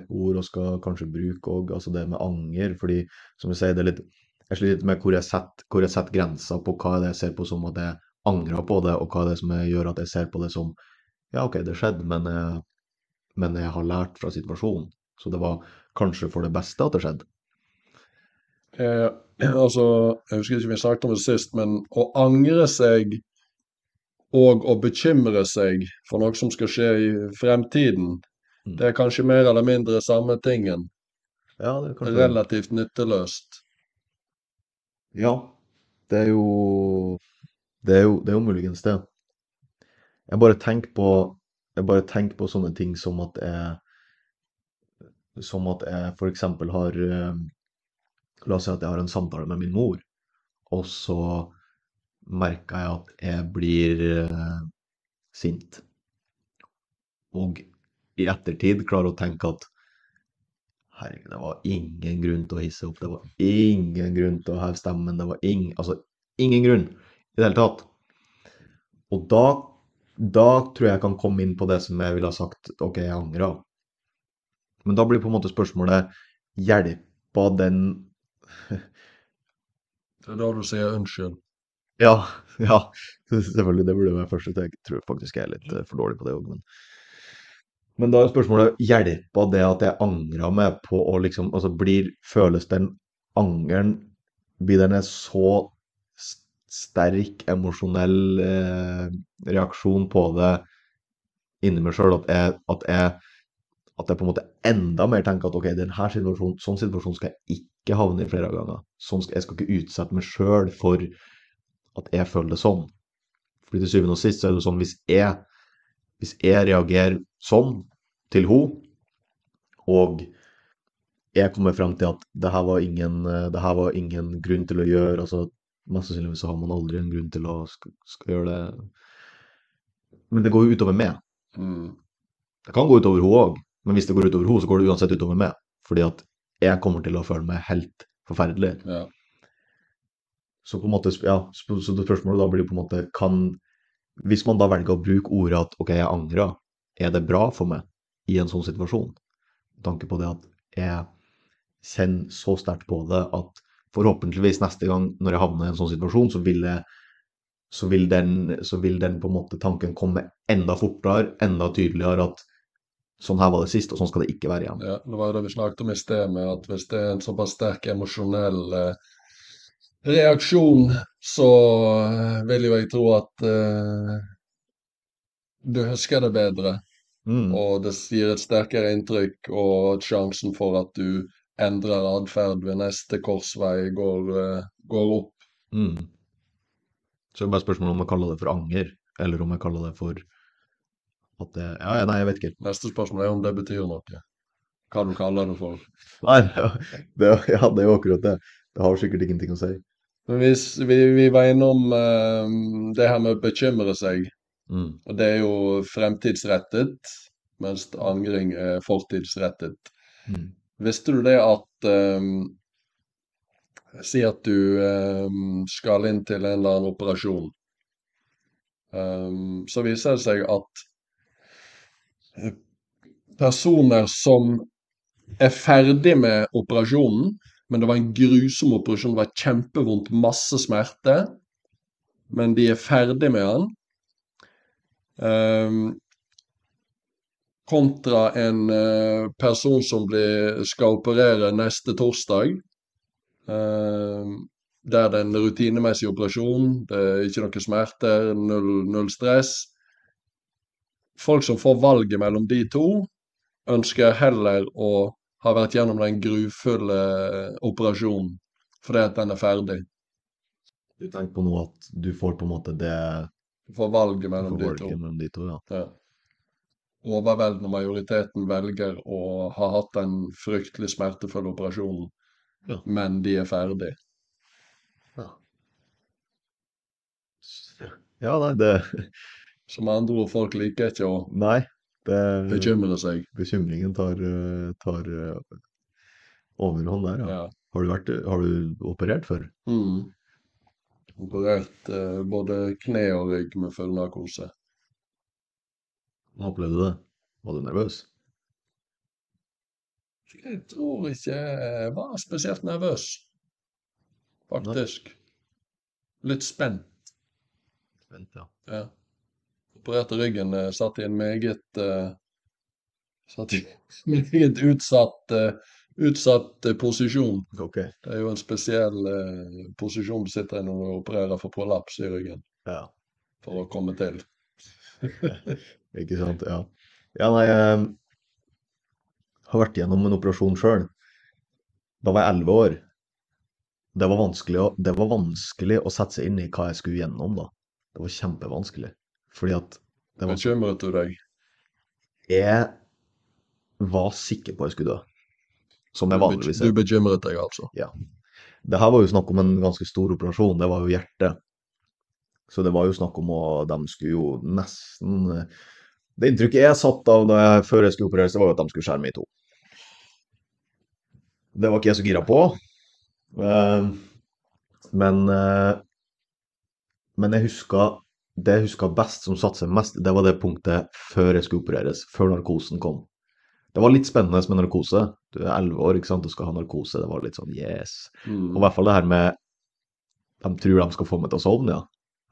ord å skal kanskje bruke òg, altså det med anger. Fordi som du sier, det er litt Jeg sliter litt med hvor jeg setter, hvor jeg setter grensa på hva er det jeg ser på som at jeg angrer på det, og hva er det som jeg gjør at jeg ser på det som Ja, OK, det skjedde, men jeg, men jeg har lært fra situasjonen. Så det var kanskje for det beste at det skjedde. Eh, altså, jeg husker ikke vi snakket om det sist, men å angre seg og å bekymre seg for noe som skal skje i fremtiden, Mm. det er kanskje mer eller mindre samme tingen. Ja, det er kanskje Relativt nytteløst. Ja, det er jo Det er jo, det er jo muligens det. Jeg bare tenker på Jeg bare tenker på sånne ting som at jeg Som at jeg eksempel har eh, La oss si at jeg har en samtale med min mor, og så merker jeg at jeg blir eh, sint. Og i ettertid klarer å tenke at Herregud, det var ingen grunn til å hisse opp. Det var ingen grunn til å heve stemmen. Det var ing, altså, ingen grunn i det hele tatt. Og da, da tror jeg jeg kan komme inn på det som jeg ville ha sagt OK, jeg angrer. Men da blir på en måte spørsmålet Hjelpa den Det er da du sier unnskyld. Ja, ja, selvfølgelig. Det burde være første til. Jeg tror faktisk jeg er litt eh, for dårlig på det òg, men Men da er spørsmålet hjelpa det at jeg angra meg på å liksom Altså blir Føles den angeren Blir den en så sterk emosjonell eh, reaksjon på det inni meg sjøl at at jeg at jeg på en måte enda mer tenker at ok, denne situasjonen, sånn situasjon skal jeg ikke havne i flere ganger. Sånn skal, jeg skal ikke utsette meg sjøl for at jeg føler det sånn. Fordi til syvende og sist så er det sånn hvis jeg, hvis jeg reagerer sånn til henne, og jeg kommer frem til at det her var ingen, det her var ingen grunn til å gjøre, altså mest sannsynligvis så har man aldri en grunn til å skal, skal gjøre det. Men det går jo utover meg. Mm. Det kan gå utover henne òg, men hvis det går utover henne, så går det uansett utover meg. Fordi at jeg kommer til å føle meg helt forferdelig. Ja. Så på en måte, ja, så så det spørsmålet da blir på en måte kan Hvis man da velger å bruke ordet at OK, jeg angrer, er det bra for meg i en sånn situasjon? Med tanke på det at jeg kjenner så sterkt på det at forhåpentligvis neste gang når jeg havner i en sånn situasjon, så vil jeg så vil den, så vil den på en måte tanken komme enda fortere, enda tydeligere at sånn her var det sist, og sånn skal det ikke være igjen. Ja, det var jo det vi snakket om i sted, med at hvis det er en såpass sterk emosjonell eh, reaksjon, så eh, vil jo jeg tro at eh, du husker det bedre. Mm. Og det gir et sterkere inntrykk, og sjansen for at du endrer atferd ved neste korsvei går, eh, går opp. Mm. Så det er bare spørsmål om jeg kaller det for anger, eller om jeg kaller det for at det Ja, ja, nei, jeg vet ikke. Neste spørsmål er om det betyr noe. Hva du kaller det for. Nei, det, ja, det er jo akkurat det. Det har sikkert ingenting å si. Men hvis vi, vi var innom uh, det her med å bekymre seg, Mm. og det er jo fremtidsrettet, mens angring er fortidsrettet. Mm. Visste du det at um, Si at du um, skal inn til en eller annen operasjon. Um, så viser det seg at personer som er ferdig med operasjonen, men det var en grusom operasjon, det var kjempevondt, masse smerte, men de er ferdig med den, Um, kontra en uh, person som blir, skal operere neste torsdag, Um, der det er en rutinemessig operasjon, det er ikke noe smerter, null, null stress. Folk som får valget mellom de to, ønsker heller å ha vært gjennom den grufulle operasjonen fordi at den er ferdig. Du tenker på nå at du får på en måte det Du får valget mellom de to. mellom de to, ja. Ja. Overveldende majoriteten velger å ha hatt den fryktelig smertefulle operasjonen, Ja. men de er ferdig. Ja, ja nei, det Som andre ord, folk liker ikke å Nei. Det, bekymre seg. bekymringen tar, tar eh, overhånd der, ja. Ja. Har du, vært, har du operert før? Mm. Operert eh, både kne og rygg med full narkose. Hvordan opplevde du det? Var du nervøs? Jeg tror ikke jeg var spesielt nervøs, faktisk. Litt spent. Spent, ja. Ja. Opererte ryggen, eh, satt i en meget eh, Satt i en meget utsatt, eh, utsatt posisjon. Okay. Det er jo en spesiell posisjon du sitter i når du opererer for prolaps i ryggen, Ja. for å komme til. Ikke sant? Ja. Ja, nei, jeg har vært gjennom en operasjon sjøl. Da var jeg elleve år. Det var, å, det var vanskelig å sette seg inn i hva jeg skulle gjennom da. Det var kjempevanskelig. Fordi at det var, Bekymret du deg? jeg var sikker på at jeg skulle dø. Som jeg vanligvis er. du bekymret deg, altså? Det her var jo snakk om en ganske stor operasjon. Det var jo hjertet. Så det var jo snakk om å De skulle jo nesten Det inntrykket jeg satt av jeg, før jeg skulle opereres, var jo at de skulle skjære meg i to. Det var ikke jeg så gira på. Eh, Men eh, Men jeg huska Det jeg huska best, som satte seg mest, det var det punktet før jeg skulle opereres. Før narkosen kom. Det var litt spennende med narkose. Du er elleve år, ikke sant, du skal ha narkose. Det var litt sånn yes. Og Mm. i hvert fall det her med De tror de skal få meg til å sovne, ja.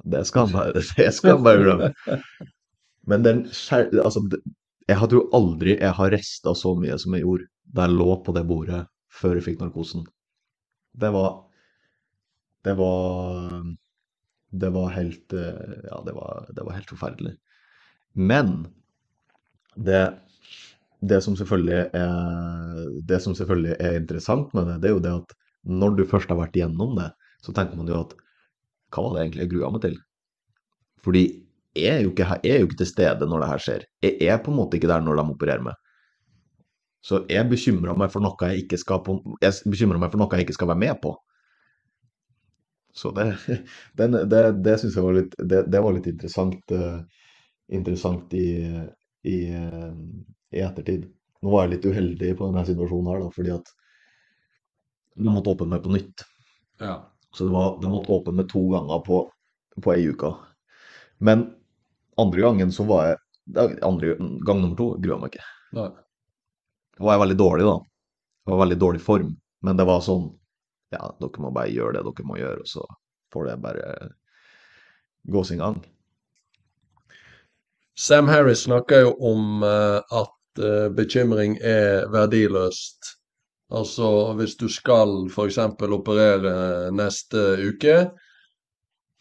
Det skal de bare, det skal han bare glemme. Men den. Altså, jeg tror aldri jeg har rista så mye som jeg gjorde da jeg lå på det bordet før jeg fikk narkosen. Det var Det var Det var helt eh, Ja, det var, det var helt forferdelig. Men det det som er, det som selvfølgelig er interessant med det, det er jo det at når du først har vært igjennom det, så tenker man jo at hva var det egentlig jeg grua meg til? Fordi jeg er jo ikke, jeg er jo ikke til stede når det her skjer. Jeg er på en måte ikke der når de opererer meg. Så jeg bekymra meg meg for noe jeg ikke skal være med på. Så det, den, det, det syns jeg var litt, det, det var litt interessant, uh, interessant i, i, uh, i ettertid. Nå var jeg litt uheldig på denne situasjonen her, da, fordi at du måtte åpne meg på nytt. Ja. Så det, var, det måtte åpne meg to ganger på, på ei uke. Men andre gangen så var jeg andre, Gang nummer to grua meg ikke. Nei. Da var jeg veldig dårlig, da. Jeg var veldig dårlig form. Men det var sånn Ja, dere må bare gjøre det dere må gjøre, og så får det bare gå sin gang. Sam Harris snakker jo om eh, at eh, bekymring er verdiløst. Altså hvis du skal f.eks. operere neste uke,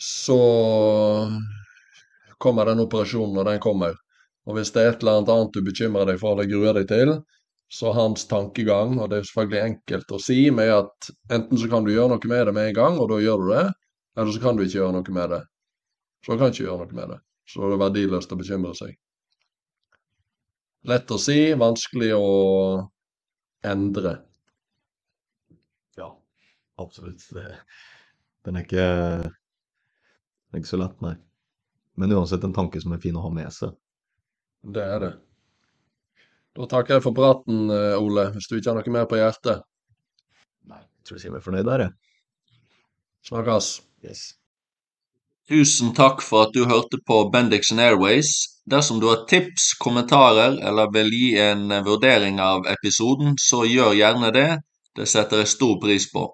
så kommer den operasjonen når den kommer. Og hvis det er et eller annet annet du bekymrer deg for eller gruer deg til, så hans tankegang, og det er selvfølgelig enkelt å si, med at enten så kan du gjøre noe med det med en gang, og da gjør du det, eller så kan du ikke gjøre noe med det. Så kan du ikke gjøre noe med det. Så det er verdiløst å bekymre seg. Lett å si, vanskelig å endre. Ja, absolutt. Det, den, er ikke, den er ikke så lett, nei. Men uansett en tanke som er fin å ha med seg. Det er det. Da takker jeg for praten, eh, Ole, hvis du ikke har noe mer på hjertet. Nei, jeg tror jeg sier meg fornøyd der, jeg. Snakkes. Yes. Tusen takk for at du hørte på Bendixen Airways. Dersom du har tips, kommentarer eller vil gi en vurdering av episoden, så gjør gjerne det. Det setter jeg stor pris på.